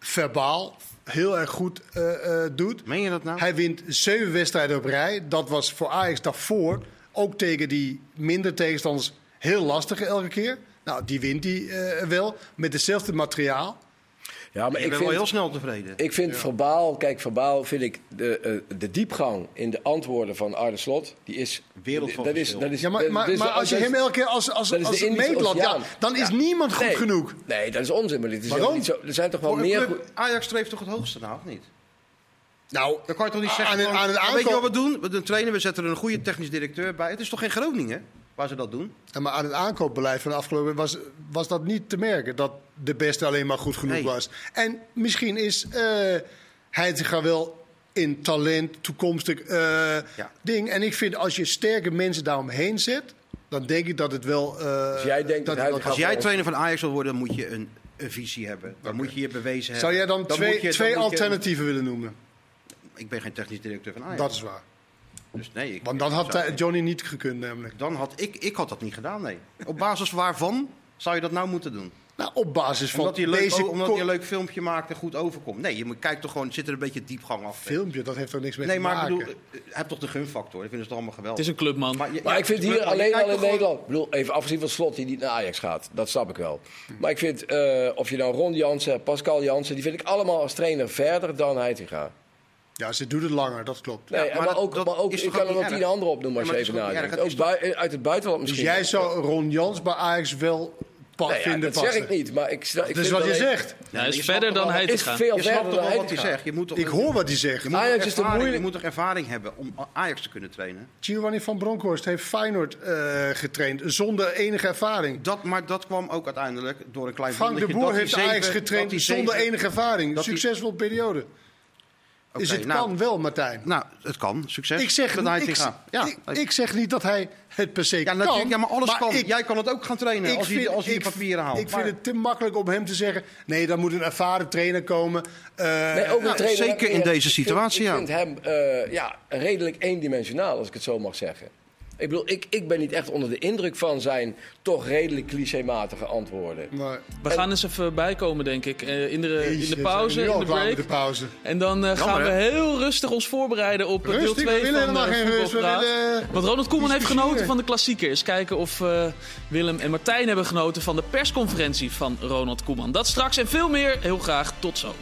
verbaal heel erg goed eh, doet. Meen je dat nou? Hij wint zeven wedstrijden op rij. Dat was voor Ajax daarvoor ook tegen die minder tegenstanders heel lastig elke keer. Nou, die wint hij wel met hetzelfde materiaal. Ja, maar je ik bent vind, wel heel snel tevreden. ik vind verbaal, kijk, verbaal vind ik de, eh, de diepgang in de antwoorden van Arne Slot, die is... Wereld van dat is, dat is, Ja, maar, dat maar, is- maar als je hem elke keer als, als, als meetlat, ja, dan is Ja. niemand goed Nee. genoeg. Nee, dat is onzin, maar dit is Waarom? niet zo. Er zijn toch wel Voor een meer... club- Ajax streeft toch het hoogste na, of niet? Nou, Dan kan je toch niet zeggen... aan, gewoon, aan "Nou, Weet je wat we doen? We doen trainen, we zetten er een goede technisch directeur bij. Het is toch geen Groningen waar ze dat doen? Maar aan het aankoopbeleid van de afgelopen was, was dat niet te merken. Dat de beste alleen maar goed genoeg Nee. was. En misschien is eh Heitinga wel in talent, toekomstig eh, Ja. ding. En ik vind als je sterke mensen daaromheen zet, dan denk ik dat het wel. eh, Dus jij denkt dat Als jij trainer van Ajax wil worden, dan moet je een, een visie hebben. Dan moet je je bewezen hebben. Zou jij dan, twee, je- dan twee je- alternatieven willen noemen? Ik ben geen technisch directeur van Ajax. Dat is waar. Dus nee, ik, Want dan had zou- eh, Johnny niet gekund, namelijk. dan had ik, ik had dat niet gedaan, nee. Op basis waarvan zou je dat nou moeten doen? Nou, op basis van Omdat hij een leuk, deze omdat hij een leuk filmpje maakt en goed overkomt. Nee, je moet- kijkt toch gewoon, zit er een beetje diepgang af. filmpje, dat heeft er niks mee Nee, te maar ik maken. bedoel, eh, heb toch de gunfactor. Vinden ze toch allemaal geweldig. Het is een clubman. je- Maar ja, ik vind het hier maar je alleen al in gewoon- Nederland. Ik bedoel, even afgezien van slot die niet naar Ajax gaat. Dat snap ik wel. Maar ik vind, eh, of je nou Ron Jansen, hebt, Pascal Jansen, die vind ik allemaal als trainer verder dan Heitinga. Ja, ze doet het langer, dat klopt. Nee, Ja, maar, maar dat- ook, dat maar ook is ik kan ook er nog tien andere opnoemen als Ja, je even nadenkt. Ook bui- uit het buitenland Dus misschien. jij zou Ron Jans bij Ajax wel pa- Nee, ja, vinden dat zeg ik niet, maar ik, ik Dus vind wat je alleen- zegt. Ja, hij is je verder dan is Heitinga. veel Je verder snapt dan toch wel wat hij zegt. Je moet toch, Ik hoor wat hij zegt. je moet Ajax toch is moeilijk- Je moet toch ervaring hebben om Ajax te kunnen trainen? Giovanni van Bronckhorst heeft Feyenoord eh, getraind zonder enige ervaring. Dat, maar dat kwam ook uiteindelijk door een klein Frank de Boer heeft hij Ajax getraind hij zonder enige ervaring. hij- Succesvol periode. Dus het nou, kan wel, Martijn. Nou, het kan. Succes. Ik zeg, met ik, ja, ik, ik zeg niet dat hij het per se ja, kan. natuurlijk. Ja, maar alles kan. ik- Jij kan het ook gaan trainen ik als, je, vind- als je je ik- papieren haalt. Ik vind het te makkelijk om hem te zeggen... nee, dan moet een ervaren trainer komen. Eh, Nee, ook een Nou, trainer- zeker in deze ik vind- situatie, Ik vind hem eh, ja, redelijk eendimensionaal, als ik het zo mag zeggen. Ik bedoel, ik, ik ben niet echt onder de indruk van zijn toch redelijk clichématige antwoorden. maar, We gaan eens even bijkomen, denk ik. eh, in, de, in de pauze, nu in de break. de pauze. En dan eh, gaan we heel rustig ons voorbereiden op eh, deel Rustig, 2 we van helemaal eh, geen rust. We Voetbalpraat. willen... Want Ronald Koeman heeft genoten van de klassieker. Eens kijken of eh, Willem en Martijn hebben genoten van de persconferentie van Ronald Koeman. Dat straks en veel meer. Heel graag. Tot zo.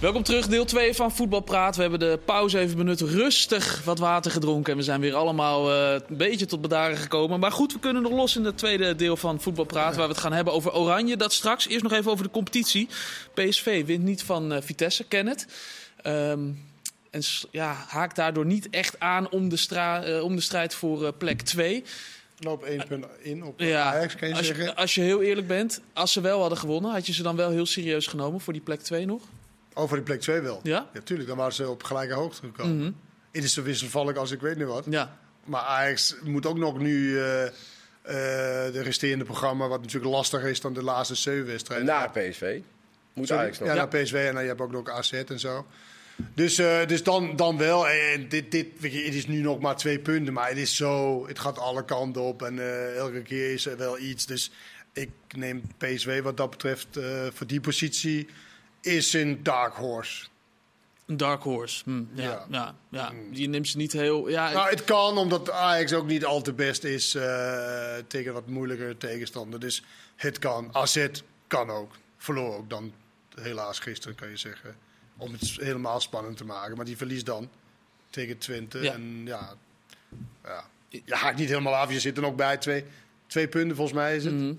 Welkom terug, deel 2 van Voetbalpraat. We hebben de pauze even benut, rustig wat water gedronken. En we zijn weer allemaal eh, een beetje tot bedaren gekomen. Maar goed, we kunnen nog los in het tweede deel van Voetbalpraat. Waar we het gaan hebben over Oranje. Dat straks. Eerst nog even over de competitie. PSV wint niet van eh, Vitesse, ken het. Ehm, en ja, haakt daardoor niet echt aan om de, stra- eh, om de strijd voor plek 2. loop één punt in op Ja, Ajax, kan je als, zeggen. je, als je heel eerlijk bent, als ze wel hadden gewonnen, had je ze dan wel heel serieus genomen voor die plek 2 nog? Over die plek 2 wel. Ja? Ja, tuurlijk. Dan waren ze op gelijke hoogte gekomen. Mhm. Het is zo wisselvallig als ik weet niet wat. Ja, Maar Ajax moet ook nog nu eh, eh, de resterende programma... wat natuurlijk lastiger is dan de laatste zeven wedstrijden. Na PSV moet Sorry? Ajax nog. Ja, naar PSV en dan, je hebt ook nog AZ en zo. Dus, eh, dus dan, dan wel. En dit, dit, weet je, het is nu nog maar twee punten, maar het is zo. Het gaat alle kanten op en eh, elke keer is er wel iets. Dus ik neem PSV wat dat betreft eh, voor die positie is een dark horse. een dark horse. Hm, ja, Ja. ja. Ja, Je neemt ze niet heel... Ja, Nou, het kan omdat Ajax ook niet al te best is eh, tegen wat moeilijker tegenstander. Dus het kan. AZ kan ook. Verloor ook dan helaas gisteren, kan je zeggen. Om het helemaal spannend te maken. Maar die verliest dan tegen Twente. Ja. En ja, ja, je haakt niet helemaal af. Je zit er nog bij. Twee, twee punten volgens mij is het. mhm.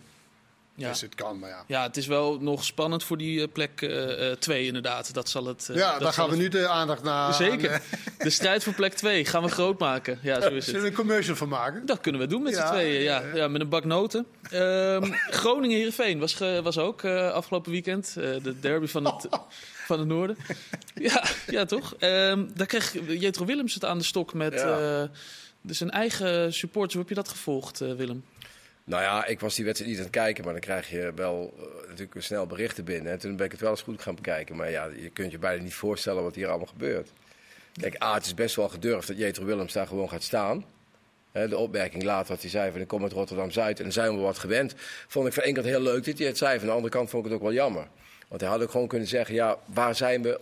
Ja. Dus het kan, maar ja. ja, het is wel nog spannend voor die eh, plek 2 inderdaad. Dat zal het... eh, Ja, daar gaan we nu de aandacht naar. Zeker. aan, De strijd voor plek 2 gaan we groot maken. Ja, zo eh, is Zullen het. we een commercial van maken? Dat kunnen we doen met Ja, z'n tweeën. Ja. ja. Met een bak noten. Ehm, Groningen-Heerenveen was, was ook eh, afgelopen weekend. eh, de derby van het, van het noorden. Ja, ja toch? Ehm, daar kreeg Jetro Willems het aan de stok met eh, dus zijn eigen supporters. Hoe heb je dat gevolgd, eh, Willem? Nou ja, ik was die wedstrijd niet aan het kijken, maar dan krijg je wel eh, natuurlijk snel berichten binnen. En toen ben ik het wel eens goed gaan bekijken. Maar ja, je kunt je bijna niet voorstellen wat hier allemaal gebeurt. Kijk, A, het is best wel gedurfd dat Jetro Willems daar gewoon gaat staan. Hè, de opmerking later wat hij zei van ik kom uit Rotterdam-Zuid en dan zijn we wat gewend. Vond ik van één kant heel leuk dat hij het zei. Van de andere kant vond ik het ook wel jammer. Want hij had ook gewoon kunnen zeggen, ja, waar zijn we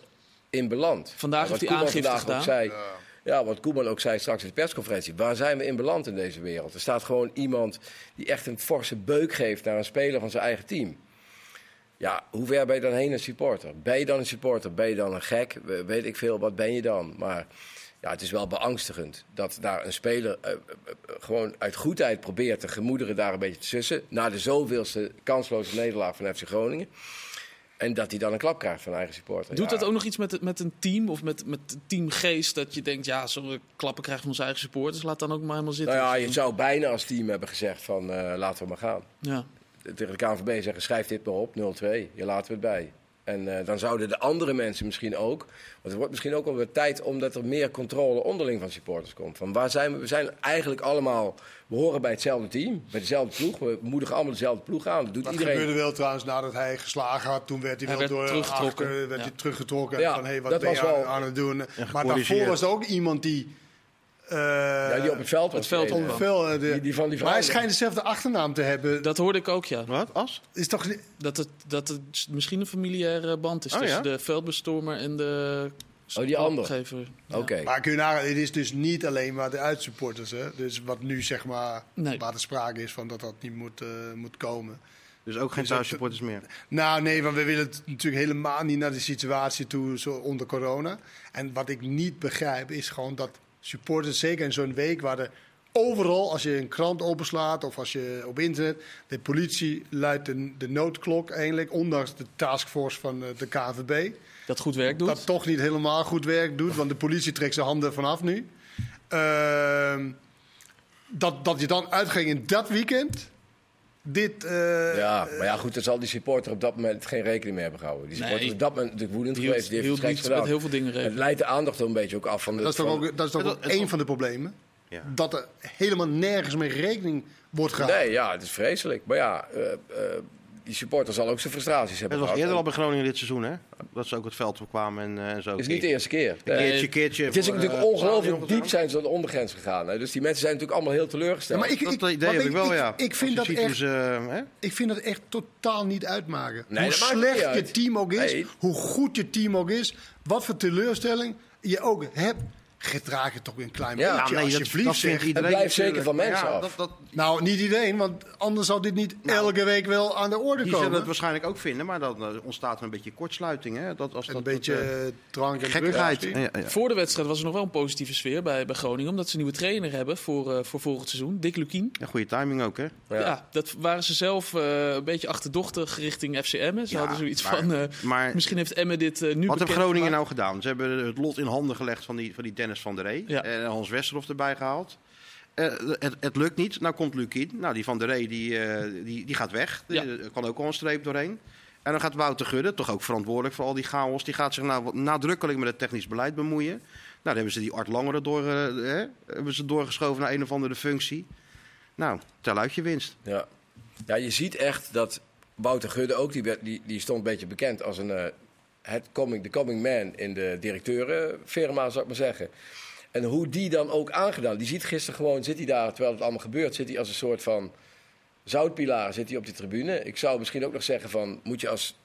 in beland? Vandaag heeft hij aangifte vandaag ook gedaan. zei, Ja, wat Koeman ook zei straks in de persconferentie. Waar zijn we in beland in deze wereld? Er staat gewoon iemand die echt een forse beuk geeft naar een speler van zijn eigen team. Ja, hoe ver ben je dan heen een supporter? Ben je dan een supporter? Ben je dan een gek? We- Weet ik veel, wat ben je dan? Maar ja, het is wel beangstigend dat daar een speler eh, eh, eh, gewoon uit goedheid probeert de gemoederen daar een beetje te sussen. Na de zoveelste kansloze nederlaag van FC Groningen. En dat hij dan een klap krijgt van eigen supporter. Doet Ja. dat ook nog iets met, met een team of met, met teamgeest? Dat je denkt, ja, zullen we klappen krijgen van onze eigen supporters? Laat dan ook maar helemaal zitten. Nou ja, je zou bijna als team hebben gezegd van eh, laten we maar gaan. Ja. Tegen de KNVB zeggen schrijf dit maar op, 0-2. Je laten we het bij. En eh, dan zouden de andere mensen misschien ook. Want het wordt misschien ook wel weer tijd omdat er meer controle onderling van supporters komt. Van waar zijn we? We zijn eigenlijk allemaal. We horen bij hetzelfde team, bij dezelfde ploeg. We moedigen allemaal dezelfde ploeg aan. Dat doet Dat iedereen. gebeurde wel trouwens nadat hij geslagen had. Toen werd hij, Hij wel werd door teruggetrokken. Werd Ja. hij teruggetrokken. Ja, van, hey, wat dat ben je was aan, wel- aan het doen? Maar daarvoor was er ook iemand die... eh, ja, die op het veld was. het veld op het veld, eh, de- Die- die van die maar hij schijnt dezelfde achternaam te hebben. Dat hoorde ik ook, ja. Wat? As? is toch, Dat het, dat het misschien een familiaire band is Oh, tussen ja? de veldbestormer en de Oh, die andere. Ja. Oké. Maar kun je nagaan, het is dus niet alleen maar de uitsupporters. Hè? Dus wat nu zeg maar, Nee. waar de sprake is van dat dat niet moet, eh, moet komen. Dus ook geen Dus thuissupporters meer. Nou nee, want we willen het natuurlijk helemaal niet naar de situatie toe zo onder corona. En wat ik niet begrijp is gewoon dat supporters, zeker in zo'n week waar er overal, als je een krant openslaat of als je op internet, de politie luidt de, de noodklok eigenlijk, ondanks de taskforce van eh, de KVB. Dat goed werk doet. Dat toch niet helemaal goed werk doet, want de politie trekt zijn handen vanaf nu. Ehm, dat, dat je dan uitging in dat weekend. Dit. eh, Ja, maar ja, goed, dan zal die supporter op dat moment geen rekening mee hebben gehouden. Die supporter Nee. is op dat moment natuurlijk woedend Die geweest. hield, Die heeft hield het gedaan. heel veel dingen Het leidt de aandacht er een beetje ook af van de. Dat is toch van- ook, dat is toch Het- ook één van de problemen? Ja. Dat er helemaal nergens mee rekening wordt gehouden. Nee, ja, het is vreselijk. Maar ja, eh, eh, die supporter zal ook zijn frustraties hebben Het was gehad. eerder al bij Groningen dit seizoen, hè? Dat ze ook het veld opkwamen en, eh, en zo. Het is niet de eerste keer. Een keertje, keertje. Het is voor, natuurlijk eh, ongelooflijk diep zijn ze de ondergrens gegaan. Hè. Dus die mensen zijn natuurlijk allemaal heel Ja, teleurgesteld. maar ik, Dat ik, idee maar heb ik wel, ja. Ik vind, dat echt, hè? ik vind dat echt totaal niet uitmaken. Nee, hoe slecht je uit. team ook is, Nee. hoe goed je team ook is, wat voor teleurstelling je ook hebt. Gedraag je toch een klein Ja, beetje, nee, dat, alsjeblieft. dat vindt iedereen. blijft zeker van mensen ja, af. Dat, dat, Nou, niet iedereen, want anders zou dit niet Nou, elke week wel aan de orde die zullen komen. het waarschijnlijk ook vinden, maar dan eh, ontstaat er een beetje kortsluiting. Hè? Dat, als een dat, beetje dat, eh, eh, drank en Ja, ja. Voor de wedstrijd was er nog wel een positieve sfeer bij, bij Groningen. Omdat ze een nieuwe trainer hebben voor, eh, voor volgend seizoen. Dick Lukien. Ja, goede timing ook, hè? Ja. dat waren ze zelf eh, een beetje achterdochtig richting FCM. Ze Ja, hadden zoiets maar- van, eh, Maar misschien heeft Emme dit nu wat bekend Groningen gemaakt. nou gedaan? Ze hebben het lot in handen gelegd van die, van die Dennis van der Ree. Ja. En Hans Westerhof erbij gehaald. Eh, het, het lukt niet. Nou komt Lukien. Nou, die van der Ree die, eh, die, die gaat weg. Ja. Er kan ook al een streep doorheen. En dan gaat Wouter Gudde, toch ook verantwoordelijk voor al die chaos. Die gaat zich nou wat nadrukkelijk met het technisch beleid bemoeien. Nou, dan hebben ze die Art Langere door, eh, hè, hebben ze doorgeschoven naar een of andere functie. Nou, tel uit je winst. Ja. ja, je ziet echt dat Wouter Gudde ook, die, die, die stond een beetje bekend als een, eh, het coming, de coming man in de directeurenfirma, zou ik maar zeggen. En hoe die dan ook aangedaan. Die ziet gisteren gewoon, zit hij daar, terwijl het allemaal gebeurt, zit hij als een soort van zoutpilaar zit hij op die tribune. Ik zou misschien ook nog zeggen van, moet je als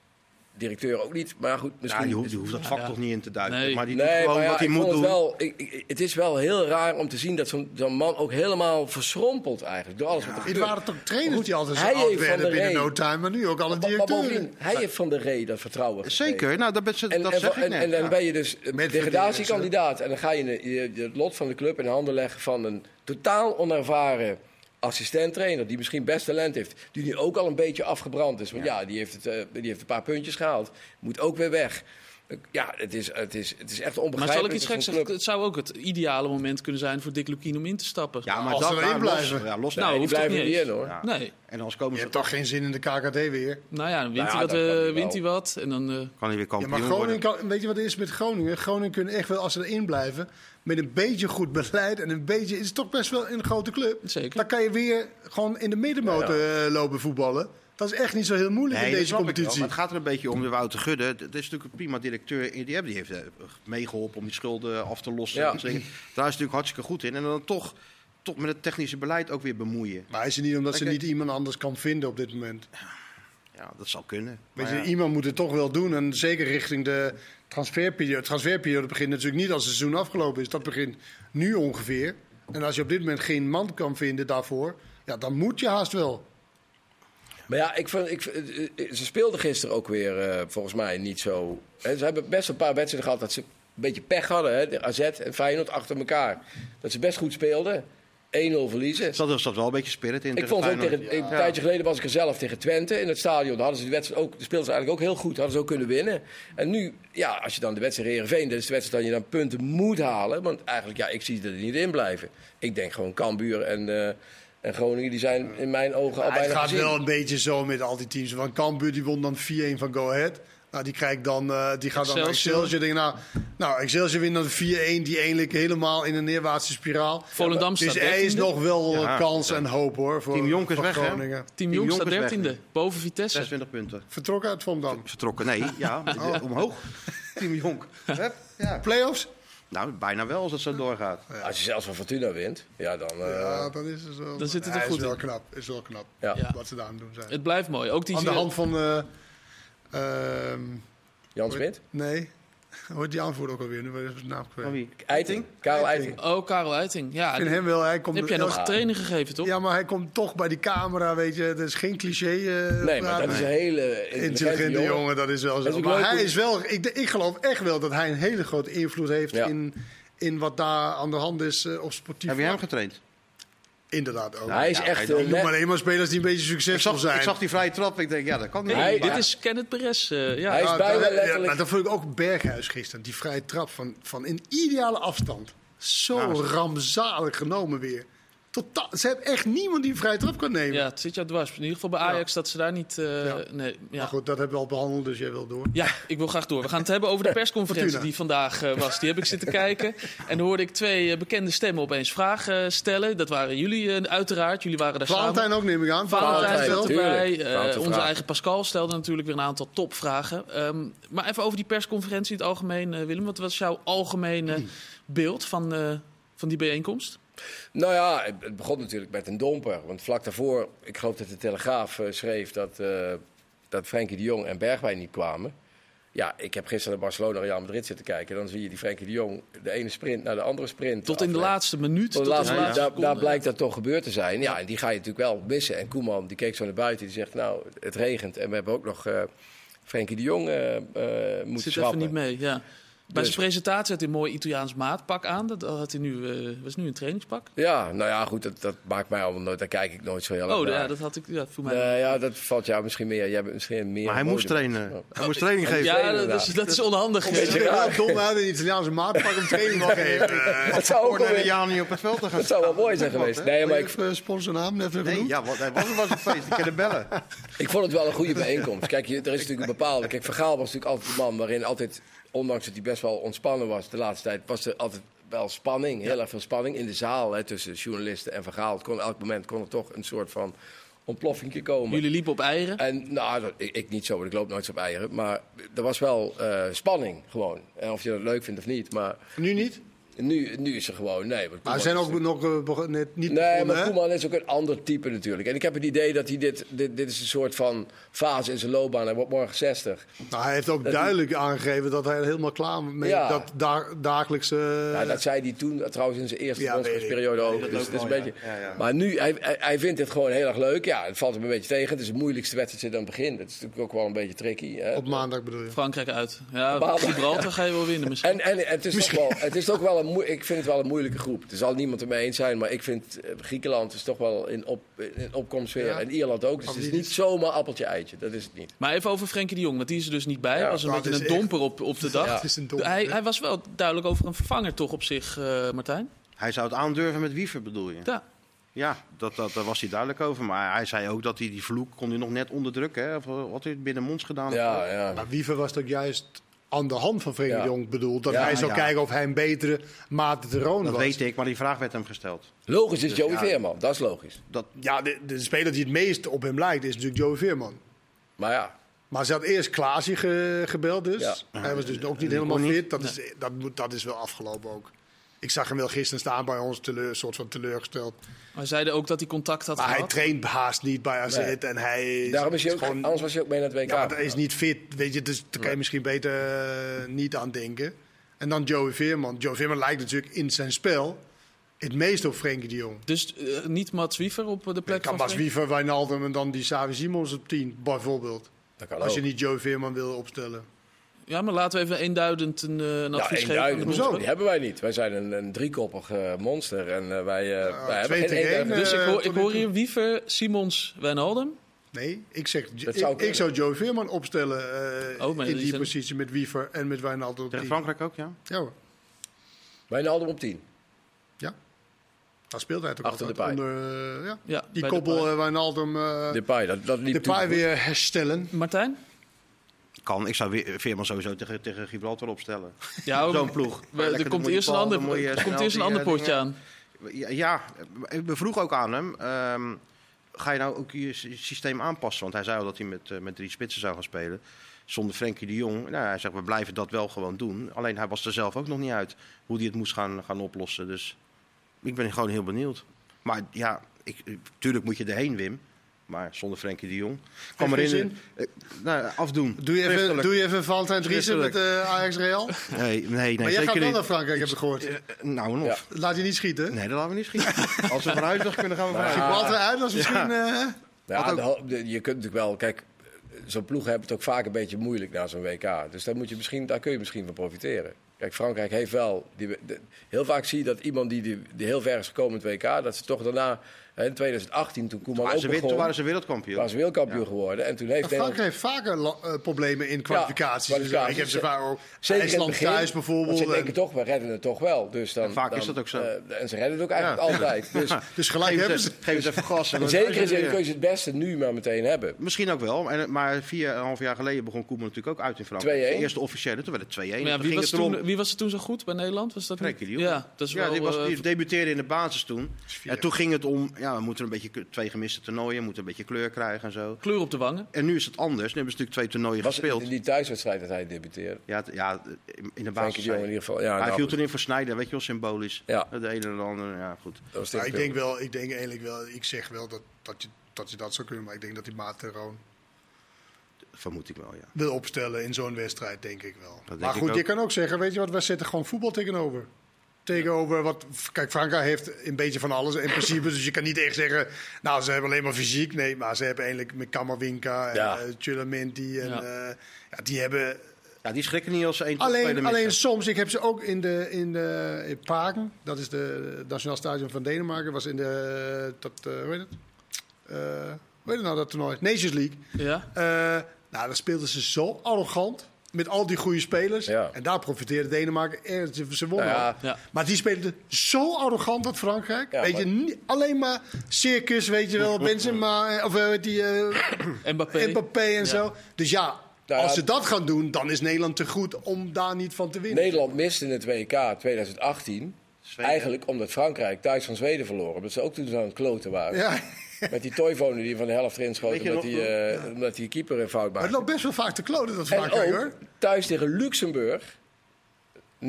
directeur ook niet, maar goed, Ja, misschien... die, hoeft, die hoeft dat vak ja. toch niet in te duiken. Nee. Maar die doet gewoon maar ja, wat hij moet doen. het wel. Ik, ik- het is wel heel raar om te zien dat zo'n zo'n man ook helemaal verschrompelt eigenlijk door alles wat er Het gebeurt. waren toch trainers die altijd zo hij oud heeft Van werden binnen no time, maar nu ook Maar, maar directeuren. bovendien, hij heeft van de Rey dat vertrouwen gegeven. Zeker, nou, dat, dat, En, dat en, zeg ik en, net. en dan ja. ben je dus eh, Met degradatiekandidaat. En dan ga je, je, je het lot van de club in handen leggen van een totaal onervaren assistent-trainer. Die misschien best talent heeft. Die nu ook al een beetje afgebrand is. Want ja, die, heeft het, eh, die heeft een paar puntjes gehaald. Moet ook weer weg. Ja, het is, het is, het is echt Maar onbegrijpelijk. zal ik iets geks zeggen? Het zou ook het ideale moment kunnen zijn voor Dick Lukien om in te stappen. Ja, maar Als dat ze erin blijven. Los, ja, los Nou, Nee, die hoeft toch blijven niet in hoor. Ja. Nee. En anders komen Je ze, hebt toch geen zin in de KKD weer? Nou ja, dan wint, Nou ja, hij, wat, eh, wint hij wat. En dan, eh, kan hij weer Ja, kampioen maar Groningen worden. kan, weet je wat het is met Groningen? Groningen kunnen echt wel, als ze erin blijven, met een beetje goed beleid en een beetje, het is toch best wel een grote club. Zeker. Dan kan je weer gewoon in de middenmotor eh, lopen voetballen. Dat is echt niet zo heel moeilijk Nee, in deze competitie. het gaat er een beetje om de Wouter Gudde. Dat is natuurlijk een prima directeur. Die, heeft eh, meegeholpen om die schulden af te lossen. Ja. Daar is natuurlijk hartstikke goed in. En dan toch, toch met het technische beleid ook weer bemoeien. Maar is het niet omdat ze niet iemand anders kan vinden op dit moment? Ja, dat zou kunnen. Weet Maar je, ja. iemand moet het toch wel doen. En zeker richting de transferperiode. De transferperiode begint natuurlijk niet als het seizoen afgelopen is. Dat begint nu ongeveer. En als je op dit moment geen man kan vinden daarvoor, ja, dan moet je haast wel. Maar ja, ik vond, ik, eh, eh, ze speelden gisteren ook weer eh, volgens mij niet zo. Hè, ze hebben best een paar wedstrijden gehad dat ze een beetje pech hadden. Hè, de AZ en Feyenoord achter elkaar. Dat ze best goed speelden. 1-0 verliezen. Er zat, zat wel een beetje spirit in. Ik vond ook tegen, een tijdje geleden was ik er zelf tegen Twente in het stadion. Daar hadden ze die wedstrijd ook, de speelden ze eigenlijk ook heel goed. Hadden ze ook kunnen winnen. En nu, ja, als je dan de wedstrijd Heerenveen, dat is de wedstrijd dat je dan punten moet halen. Want eigenlijk, ja, ik zie dat er niet in blijven. Ik denk gewoon Cambuur en, en Groningen, die zijn in mijn ogen al Ja, het bijna gaat gezien. wel een beetje zo met al die teams. Van Cambuur die won dan 4-1 van Go Ahead. Nou, die, krijgt dan, eh, die gaat dan naar Excelsior. Denk, nou, nou, Excelsior wint dan 4-1. Die eigenlijk helemaal in een neerwaartse spiraal. Volendam Dus staat er is 13e. nog wel Ja. kans en hoop hoor. Voor, Team Jonk is weg, hè? Groningen. Team Team Jong staat Jonk 13e, nu. boven Vitesse. 26 punten. Vertrokken uit Volendam. Vertrokken. Nee, ja, Oh. omhoog. Team Jonk. Ja. Playoffs? Nou, bijna wel als het zo doorgaat. Als je zelfs van Fortuna wint, ja, dan... eh, Ja, dan is het wel. Dan zit het er Ja, goed is wel in. knap. Is wel knap. ja. Wat ze daar aan doen zijn. Het blijft mooi. Ook die Aan de hand van. eh, ehm, Jan Smit? nee. Heet die aanvoerder ook alweer? Nu zijn naam kwijt. Van wie? Eiting? Karel Eiting. Oh, Karel Eiting. Ja, Ik vind hem wel. Hij komt heb jij nog training gegeven, toch? Ja, maar hij komt toch bij die camera, weet je. Dat is geen cliché. eh, Nee, maar dat is een hele Intelligente jongen. dat is wel zo. is maar hij is wel, ik, ik geloof echt wel dat hij een hele grote invloed heeft Ja. in, in wat daar aan de hand is eh, op sportief Heb je hem getraind? Inderdaad ook. Hij is Ja, echt... hij eh, Noem net- maar alleen maar spelers die een beetje Ik succesvol zag, zijn. ik zag die vrije trap. Ik denk, ja, dat kan niet. Hij- Dit is Kenneth Perez. eh, ja. Hij is Ja, bijna dat- ja, letterlijk- maar dat vond ik ook Berghuis gisteren. Die vrije trap van, van in ideale afstand. Zo rampzalig genomen weer. Totaal, ze hebben echt niemand die een vrije trap kan nemen. ja, het zit jou dwars. In ieder geval bij Ajax dat ze daar niet... eh, Ja. Nee, ja. Maar goed, dat hebben we al behandeld, dus jij wil door. Ja, ik wil graag door. We gaan het hebben over de persconferentie die vandaag eh, was. Die heb ik zitten kijken. En dan hoorde ik twee eh, bekende stemmen opeens vragen stellen. Dat waren jullie uiteraard. Jullie waren daar Valentijn samen. ook, neem ik aan. Valentijn Valentijn, zat erbij. Eh, onze eigen Pascal stelde natuurlijk weer een aantal topvragen. Ehm, maar even over die persconferentie in het algemeen, eh, Willem. Wat was jouw algemene beeld van, eh, van die bijeenkomst? Nou ja, het- begon natuurlijk met een domper. Want vlak daarvoor, ik geloof dat de Telegraaf eh, schreef dat, eh dat Frenkie de Jong en Bergwijn niet kwamen. Ja, ik heb gisteren naar Barcelona Real Madrid zitten kijken. Dan zie je die Frenkie de Jong de ene sprint naar de andere sprint. Tot in de laatste minuut. Tot de laatste, de laatste daar, blijkt dat toch gebeurd te zijn. Ja, en die ga je natuurlijk wel missen. En Koeman die keek zo naar buiten. Die zegt, nou, het regent. En we hebben ook nog eh Frenkie de Jong eh moeten Zit schrappen. even niet mee, ja. Bij Dus- zijn presentatie had hij een mooi Italiaans maatpak aan. Dat had hij nu, eh, was nu een trainingspak. Ja, nou ja, goed, dat, dat maakt mij allemaal nooit. Daar kijk ik nooit zo heel erg Oh, naar. ja, dat had ik. Ja, voor mij. Nee, ja, dat valt jou misschien meer. Jij bent misschien meer. Maar hij moest trainen. Hij moest training geven. ja, dat is, dat is onhandig. Is wel dom uit een Italiaanse maatpak om training te geven. Eh, Dat zou ook Voor wel naar de weer- Jani op het veld te gaan dat zou wel mooi zijn geweest. Nee, maar ik, Even sponsornaam even Nee, genoemd. ja, wat, hij was, was een feest. Ik kan hem bellen. ik vond het wel een goede bijeenkomst. Kijk, je- er is natuurlijk een bepaalde. Kijk, Vergaal was natuurlijk altijd de man waarin altijd, ondanks dat hij best wel ontspannen was de laatste tijd, was er altijd wel spanning. Heel erg veel spanning in de zaal hè, tussen journalisten en Vergaal. Het kon, elk moment kon er toch een soort van ontploffing komen. Jullie liepen op eieren. En nou, dat- ik, ik niet zo, want ik loop nooit op eieren. Maar er was wel eh, spanning gewoon. En of je dat leuk vindt of niet. Maar Nu niet? Nu, nu is er gewoon. Nee, want Maar ze zijn is- ook nog eh, beg- net niet Nee, begonnen, maar? Koeman is ook een ander type natuurlijk. En ik heb het idee dat hij dit, dit, dit is een soort van fase in zijn loopbaan. Hij wordt morgen 60. Nou, hij heeft ook Dat- duidelijk aangegeven dat hij er helemaal klaar mee Ja. dat da dagelijkse... Ja, dat zei hij toen eh, trouwens in zijn eerste Ja, ook. dat Dus ook het is een beetje... ja. Ja, ja. Maar nu, hij, hij, vindt dit gewoon heel erg leuk. Ja, het valt hem een beetje tegen. Het is de moeilijkste wedstrijd sinds aan het begin. Dat is natuurlijk ook wel een beetje tricky. Hè? Op maandag bedoel je? Frankrijk uit. Ja, Gibraltar ga je wel winnen misschien. En, en het, is toch wel, het is toch wel een, ik vind het wel een moeilijke groep. Er zal niemand het mee eens zijn, maar ik vind eh, Griekenland is toch wel in, op, in opkomst weer. Ja. En Ierland ook. Dus het is niet zomaar appeltje-eitje. Dat is het niet. Maar even over Frenkie de Jong, want die is er dus niet bij. Ja, was een beetje een echt- domper op, op de dag. Ja. Het is een domper, hij, hij was wel duidelijk over een vervanger toch op zich, eh, Martijn? Hij zou het aandurven met Wiever, bedoel je? Ja. Ja, dat, dat, daar was hij duidelijk over. Maar hij zei ook dat hij die vloek kon hij nog net onderdrukken. Hè? Of wat hij binnen monds gedaan Ja, ja. Maar Wiever was toch juist aan de hand van Frenkie Ja. de Jong bedoeld. Dat Ja, hij zou ja. kijken of hij een betere Maarten de Roon Dat was. weet ik, maar die vraag werd hem gesteld. Logisch is Joey ja. Veerman, dat is logisch. Dat, Ja, de, de speler die het meest op hem lijkt is natuurlijk Joey Veerman. Maar ja, Maar ze had eerst Klaasie ge- gebeld dus. Ja. Hij was dus ook niet helemaal fit. Dat is, dat, moet, dat is wel afgelopen ook. Ik zag hem wel gisteren staan bij ons, teleur, soort van teleurgesteld. Maar zeiden ook dat hij contact had Maar hij traint haast niet bij AZ Nee. en hij Daarom is hij ook, gewoon... anders was hij ook mee naar het WK. Ja, maar dat is niet fit, weet je, dus daar kan je misschien beter eh, niet aan denken. En dan Joey Veerman. Joey Veerman lijkt natuurlijk in zijn spel het meest op Frenkie de Jong. Dus eh, niet Mats Wiever op de plek kan van Bas Frenkie? Wiever, Wijnaldum en dan die Savi Simons op 10, bijvoorbeeld. Dat kan Als ook. je niet Joey Veerman wil opstellen. Ja, maar laten we even eenduidend een, eh, een Ja, advies geven. de eenduidend. bondscoach. Die hebben wij niet. Wij zijn een, een driekoppig eh, monster. En eh, wij, eh, wij hebben twee geen tegen één. Dus ik hoor, ik hoor hier Wiever, Simons, Wijnaldum. Nee, ik zeg, Dat ik, zou ik zou Joey Veerman opstellen eh, Oh, in die die zijn- positie met Wiever en met Wijnaldum op Tegen 10. Frankrijk ook, ja? Ja hoor, Wijnaldum op 10. ja. Daar speelt hij toch Achter altijd de onder, ja. Ja, Die koppel Depay. eh, Wijnaldum, Depay, dat, dat liep de paai toen- weer herstellen. Martijn? Kan. Ik zou weer- Veerman sowieso tegen, tegen Gibraltar opstellen. Ja, Zo'n ploeg. er komt eerst een ander, er komt eerst een ander eh, potje aan. Ja, we vroegen ook aan hem. ehm, ga je nou ook je sy- systeem aanpassen? Want hij zei al dat hij met, eh, met drie spitsen zou gaan spelen. Zonder Frenkie de Jong. Nou, hij zegt, we blijven dat wel gewoon doen. Alleen hij was er zelf ook nog niet uit hoe hij het moest gaan, gaan oplossen. Dus ik ben gewoon heel benieuwd. Maar ja, ik, tuurlijk moet je erheen, Wim. Maar zonder Frenkie de Jong. Geen herinneren. eh, Nou, afdoen. Doe je even, doe je even Valentijn Driessen met eh, Ajax Real? Nee, nee, nee maar jij zeker gaat wel naar Frankrijk, heb ik gehoord. Eh, nou, en of. Ja. Laat je niet schieten. Nee, dat laten we niet schieten. Als we vanuit nog kunnen, gaan we vanuit. Gibraltar uit was misschien... eh, Ja, de- je kunt natuurlijk wel, kijk, zo'n ploeg heeft het ook vaak een beetje moeilijk na zo'n WK. Dus daar, moet je misschien, daar kun je misschien van profiteren. Kijk, Frankrijk heeft wel. Die, de- heel vaak zie je dat iemand die, die, die heel ver is gekomen in het WK, dat ze toch daarna, in 2018, toen Koeman Maar ook ze, begon, toen waren ze wereldkampioen. waren ze wereldkampioen geworden. En toen heeft Nederland. Heeft vaker eh, problemen in kwalificaties. Ja, Dus, kwalificaties. ik heb ze vaak ook Zeker in het IJsland begin, thuis bijvoorbeeld. ze en- toch, we redden het toch wel. Dus dan, En vaak dan, is dat ook zo. eh, en ze redden het ook eigenlijk altijd. Dus dus gelijk Geef hebben ze. geef eens even gas. in zekere zin kun je het beste nu maar meteen hebben. Misschien ook wel. En, maar vier en een half jaar geleden begon Koeman natuurlijk ook uit in Frankrijk. 2-1. De eerste officiële, toen werd het 2-1. Maar ja, Toen wie, was toen, wie was er toen zo goed bij Nederland? Was dat? Frenkie. Ja, dat is Ja, wel... die, was, eh, die debuteerde in de basis toen. En toen ging het om, ja, we moeten een beetje twee gemiste toernooien, we moeten een beetje kleur krijgen en zo. kleur op de wangen. En nu is het anders. Nu hebben ze natuurlijk twee toernooien Was het gespeeld. in die thuiswedstrijd dat hij debuteerde? Ja, het- ja, in de basis. in ieder geval. Ja, hij nou, viel toen in voor Snijder, weet je wel, symbolisch. Ja. De ene en de andere, ja goed. dat was Nou, ik denk wel, ik denk eigenlijk wel, ik zeg wel dat, dat, je, dat je dat zou kunnen. Maar ik denk dat die Maat gewoon Vermoed ik wel, ja. wil opstellen in zo'n wedstrijd, denk ik wel. denk maar goed, je kan ook zeggen, weet je wat, we zetten gewoon voetbal tegenover. Tegenover wat, kijk, Frankrijk heeft een beetje van alles in principe. Dus je kan niet echt zeggen, nou, ze hebben alleen maar fysiek. Nee, maar ze hebben eigenlijk met Kammerwinka en Ja. Chulaminti en Ja. eh, ja, die hebben Ja, die schrikken niet als ze één Alleen, alleen soms, ik heb ze ook in de in de in Paken, dat is de het Nationaal Stadion van Denemarken, was in de dat eh, hoe heet het? Eh, hoe heet het nou dat toernooi? Nations League. Ja. Eh, nou, daar speelden ze zo arrogant met al die goede spelers. Ja. En daar profiteerde Denemarken erg. Ze, ze wonnen. Nou ja, al. Ja. Maar die speelden zo arrogant dat Frankrijk. Ja, weet maar- je, niet, alleen maar circus, weet je wel, Benzema, eh, of eh, die eh, Mbappé. Mbappé en zo. Dus ja, Nou ja, als ze dat gaan doen, dan is Nederland te goed om daar niet van te winnen. Nederland miste het WK 2018. Zweden. Eigenlijk omdat Frankrijk thuis van Zweden verloren. Omdat ze ook toen zo aan het kloten waren. Met die Toivonen die van de helft erin schoten. Weet je Omdat nog, die, eh, omdat die keeper een fout Maar het maakte. loopt best wel vaak te kloten, dat ook hoor. thuis tegen Luxemburg 0-0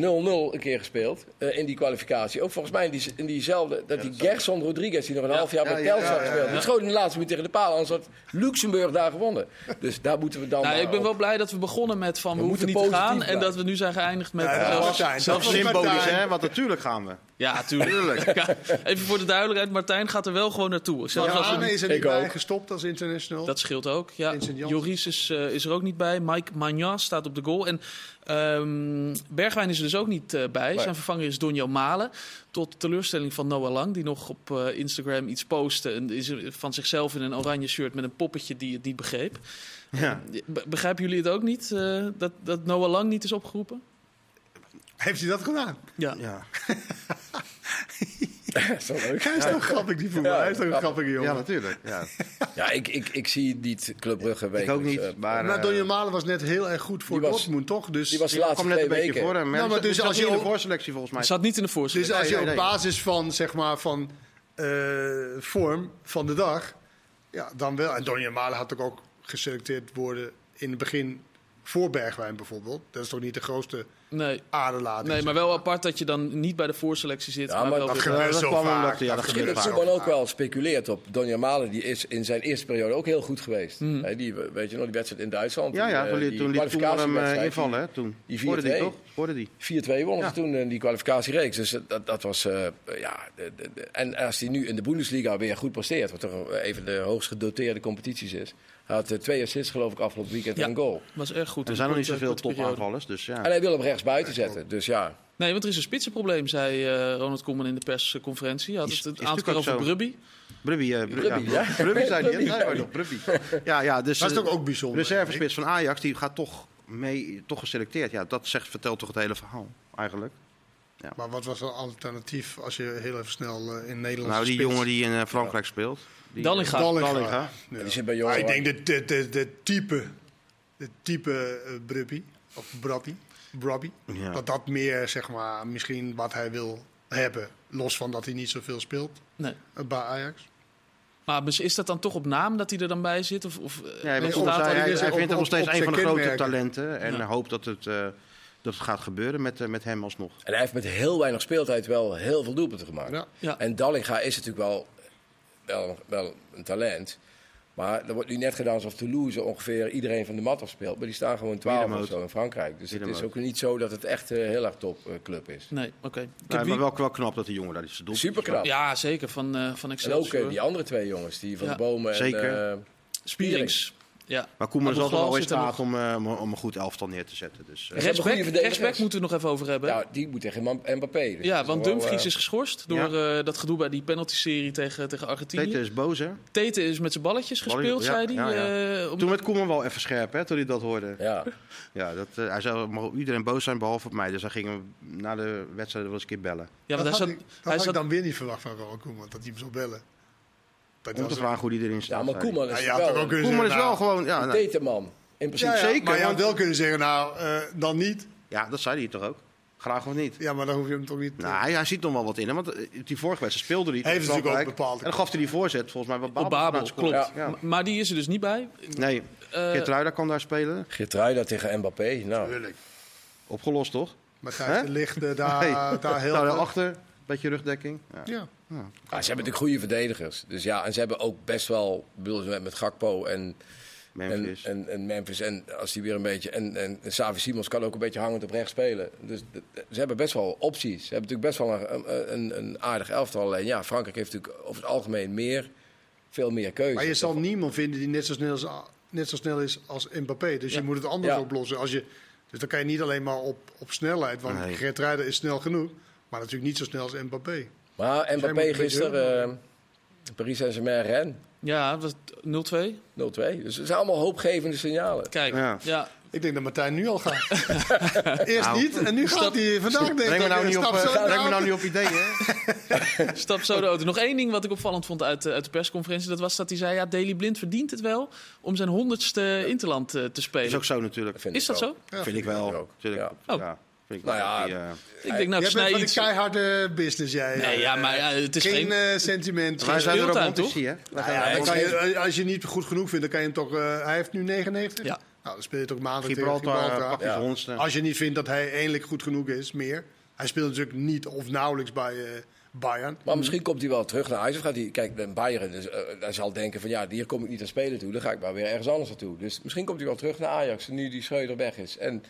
een keer gespeeld eh, in die kwalificatie. Ook volgens mij in, die, in diezelfde, dat die Gerson Rodriguez, die nog een half jaar Ja, bij ja, Telstar ja, ja, gespeeld. ja. Die schoot in de laatste minuut tegen de paal, anders had Luxemburg daar gewonnen. Dus daar moeten we dan Nou, ik ben op- wel blij dat we begonnen met van we, We niet moeten te gaan. positief En dat we nu zijn geëindigd met... Ja, ja, zelfs- Symbolisch, hè? Want natuurlijk gaan we. Ja, tuurlijk. Ja, even voor de duidelijkheid, Martijn gaat er wel gewoon naartoe. Zelfs als Ja, niet- is er niet bij gestopt als international. Dat scheelt ook. Ja. Joris is, eh, is er ook niet bij. Mike Magnan staat op de goal. En ehm, Bergwijn is er dus ook niet eh, bij. Nee. Zijn vervanger is Donjo Malen. Tot teleurstelling van Noah Lang, die nog op eh, Instagram iets postte. En is van zichzelf in een oranje shirt met een poppetje die het niet begreep. Ja. Be- Begrijpen jullie het ook niet, eh, dat, dat Noah Lang niet is opgeroepen? Heeft hij dat gedaan? Ja. Ja. Leuk. Hij is toch grappig, die voetbal. Ja, Hij is toch een grappig. grappige jongen. ja, natuurlijk. Ja. Ja, ik, ik, ik zie niet Club Brugge Ik wekelijks. ook niet. eh, Maar, maar eh, Donny Malen was net heel erg goed voor die was- Dortmund, toch? Dus, die was de laatste kwam net twee een beetje weken. voor hem. Nou, maar dus dus als je in de voorselectie volgens mij. Zat niet in de dus voorstelling. als je op basis van, zeg maar, van eh, vorm van de dag... Ja, dan wel. En Donny Malen had ook, ook geselecteerd worden in het begin voor Bergwijn bijvoorbeeld. Dat is toch niet de grootste Nee. aderlating? nee, maar wel apart dat je dan niet bij de voorselectie zit. Ja, maar, maar wel dat gebeurt dat zo kwam vaak. omdat- ja, dat gebeurt. Koeman ook wel speculeert op. Donja Malen die is in zijn eerste periode ook heel goed geweest. Hè, die, weet je nog, die wedstrijd in Duitsland. Ja, die, ja, eh, toen, liet- die toen liet Koeman hem eh, invallen. Hè, toen. die Scoorde die 4-2. toch? Scoorde die. 4-2 wonnen Ja. ze toen in die kwalificatiereeks. Dus dat, dat was. eh, ja, de, de, de- en als hij nu in de Bundesliga weer goed presteert, wat toch even de hoogst gedoteerde competities is. Hij had eh, twee assists, geloof ik, afgelopen weekend Ja. en een goal. was erg goed. Er zijn nog niet zoveel korte periode. topaanvallers. Dus ja. En hij wil hem rechts buiten zetten. Dus ja. Nee, want er is een spitsenprobleem, zei eh, Ronald Koeman in de persconferentie. Hij had Is- het aantal keer over Brubby. Brubby, eh, Bru- Brubby, ja. ja. Brubby zei Nee, ja. Brubby. Ja, ja, dus, Dat is eh, toch ook bijzonder? reservespits van Ajax, die gaat toch mee, toch geselecteerd. Ja, dat zegt, vertelt toch het hele verhaal, eigenlijk. Maar wat was een alternatief als je heel even snel eh, in Nederland Nou, die jongen die in eh, Frankrijk speelt. Die, Dallinga. Dallinga. Dallinga. Ja. Die zit bij Maar jongen. ik denk de, de, de, de type, de type eh Brubby, of Brabby, Brabby Ja. dat dat meer, zeg maar, misschien wat hij wil hebben. Los van dat hij niet zoveel speelt Nee. eh, bij Ajax. Maar is dat dan toch op naam dat hij er dan bij zit? Of, of, eh, Ja, hij, hij, hij, vindt hem nog steeds een van de grote talenten. En Ja. hoopt dat het, eh, dat het gaat gebeuren met, eh, met hem alsnog. En hij heeft met heel weinig speeltijd wel heel veel doelpunten gemaakt. Ja. Ja. En Dallinga is natuurlijk wel, wel, wel een talent. Maar er wordt nu net gedaan alsof Toulouse ongeveer iedereen van de mat afspeelt. Maar die staan gewoon 12 of zo in Frankrijk. Dus het is ook niet zo dat het echt een heel erg top eh, club is. Nee, oké. Ik heb Nee, wie- maar wel, wel knap dat die jongen daar is. Super knap. Ja, zeker. Van, eh van En ook Excelsior. eh, die andere twee jongens, die van Ja. de bomen en Zeker. eh, Spierings. Ja. Maar Koeman is altijd al in staat om, eh, om, een goed elftal neer te zetten. Dus, eh, hebben goede Rechtsback, moeten we het nog even over hebben. ja, die moet tegen Mba- Mbappé. Dus Ja, want wel, Dumfries eh, is geschorst door eh, dat gedoe bij die penalty-serie tegen, tegen Argentinië. Tete is boos, hè? Tete is met zijn balletjes gespeeld, ja, zei hij. ja, ja. eh, om- Toen werd Koeman wel even scherp, hè, toen hij dat hoorde. Ja, Ja, dat, eh, hij zou mag iedereen boos zijn, behalve op mij. Dus hij ging hem na de wedstrijd wel eens een keer bellen. ja, want dat hij had, zat, ik, dat hij had ik zat, dan weer niet verwacht van Ronald Koeman, dat hij hem zou bellen. Dat Om te vragen hoe hij erin staat. ja maar. Koeman is wel Koeman is wel nou, gewoon... Ja, nou, tetenman. In principe. Ja, ja, zeker, Maar je had wel kunnen zeggen, nou, eh, dan niet. ja, dat zei hij toch ook? Graag of niet? Ja, maar dan hoef je hem toch niet... Nou, hij, hij ziet nog wel wat in. Hè? Want eh, die vorige wedstrijd speelde hij. Hij heeft natuurlijk ook bepaalde En dan gaf hij die voorzet, volgens mij, wat op Babel, klopt. Maar die is er dus niet bij. Nee, Geertruida kan daar spelen. Geertruida tegen Mbappé. Nou, Tuurlijk. Opgelost, toch? Maar Ligt daar, daar heel... Daar achter, beetje rugdekking. Ja. Ja. Ja, ze hebben natuurlijk goede verdedigers. Dus ja, en ze hebben ook best wel, bedoel, met, met Gakpo en, en, Memphis. en, en Memphis. En als die weer een beetje. En, en Savi Simons kan ook een beetje hangend op rechts spelen. Dus de- ze hebben best wel opties. Ze hebben natuurlijk best wel een, een, een aardig elftal. Alleen ja, Frankrijk heeft natuurlijk over het algemeen meer, veel meer keuze. Maar je zal niemand vinden die net zo snel, is, net zo snel is als Mbappé. Dus Ja. je moet het anders Ja. oplossen. Als je, dus dan kan je niet alleen maar op, op snelheid. Want Nee. Gert Ruijder is snel genoeg. Maar natuurlijk niet zo snel als Mbappé. Maar Mbappé gisteren, eh, Paris Saint-Germain, Rennes, Ja, was het 0-2. 0-2. Dus het zijn allemaal hoopgevende signalen. Kijk, Ja. ja. Ik denk dat Martijn nu al gaat. Eerst Nou, niet en nu gaat hij vandaag denk Breng me ik, nou niet op, stap eh, breng me nou niet op ideeën. Stap zo de auto. Nog één ding wat ik opvallend vond uit, eh, uit de persconferentie. Dat was dat hij zei, ja, Daley Blind verdient het wel om zijn honderdste Interland te Dat spelen. is ook zo natuurlijk. Vind Is dat wel. zo? Ja, vind ik wel. ook. Ja. Oh. Ja, vind ik Nou ja, Die, eh, Ik denk, nou, Jij snij die iets... keiharde business, jij. Nee, ja, maar ja, het is geen geen... eh, sentiment. wij zijn er romantici, hè? Nou ja, dan kan je, als je niet goed genoeg vindt, dan kan je hem toch... eh, hij heeft nu 99? Ja. Nou, dan speel je toch maandag tegen Gibraltar, Gibraltar. Als je niet vindt dat hij eindelijk goed genoeg is, meer. Hij speelt natuurlijk niet of nauwelijks bij eh, Bayern. Maar misschien komt hij wel terug naar Ajax. Of gaat hij, kijk, bij Bayern, dus, hij zal denken van ja, hier kom ik niet aan spelen toe. Dan ga ik maar weer ergens anders naartoe. Dus misschien komt hij wel terug naar Ajax, nu die Schreuder weg is. En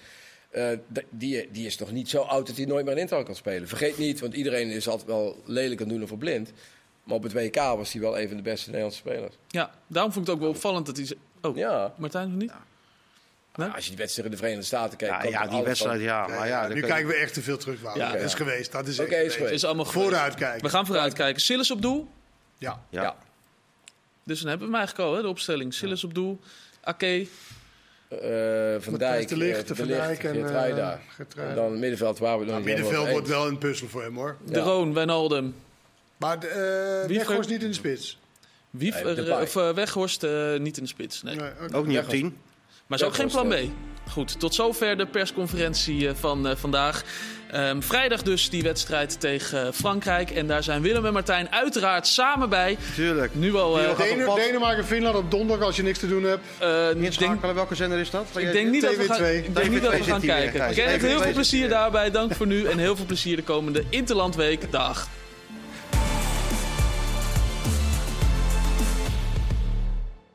eh, die, die is nog niet zo oud dat hij nooit meer in Inter kan spelen. Vergeet niet, want iedereen is altijd wel lelijk aan doen of voor blind. Maar op het WK was hij wel een van de beste Nederlandse spelers. Ja, daarom vond ik het ook wel opvallend dat hij... ze- Oh, Ja, Martijn nog niet? Nee? als je die wedstrijd in de Verenigde Staten kijkt. Ja, ja, die wedstrijd, van- ja. Maar ja, nu je- kijken we echt te veel terug, Wouter. Ja. dat is geweest. Dat is Oké, echt is geweest. Is allemaal. Vooruitkijken. We gaan vooruitkijken. Sillis op doel. Ja. Ja. Ja. Dus dan hebben we hem eigenlijk al, hè, de opstelling. Sillis op doel. Ake. Eh, van Dijk, de Ligt, eh, Van Dijk en, Geertruida. eh, dan het middenveld waar we nog Nou, middenveld wordt wel een puzzel voor hem, hoor. De Roon, Wijnaldum. Maar de, eh Weghorst niet in de spits. Wief, Nee, Depay. of Weghorst eh, niet in de spits. Nee. Ook niet op Weghorst. 10. Maar is ook geen plan B. Goed, tot zover de persconferentie eh, van eh, vandaag. Ehm, vrijdag dus die wedstrijd tegen Frankrijk. En daar zijn Willem en Martijn uiteraard samen bij. Tuurlijk. Nu al... eh, Denen- pad. Denemarken, Finland op donderdag als je niks te doen hebt. eh, ik denk, welke zender is dat? ik denk niet dat we gaan, TV2. ik denk niet dat we TV2 gaan zit hier weer, kijken. Gijs. Kenneth, heel TV2 veel plezier daarbij. Dank voor nu en heel veel plezier de komende Interlandweek. Dag.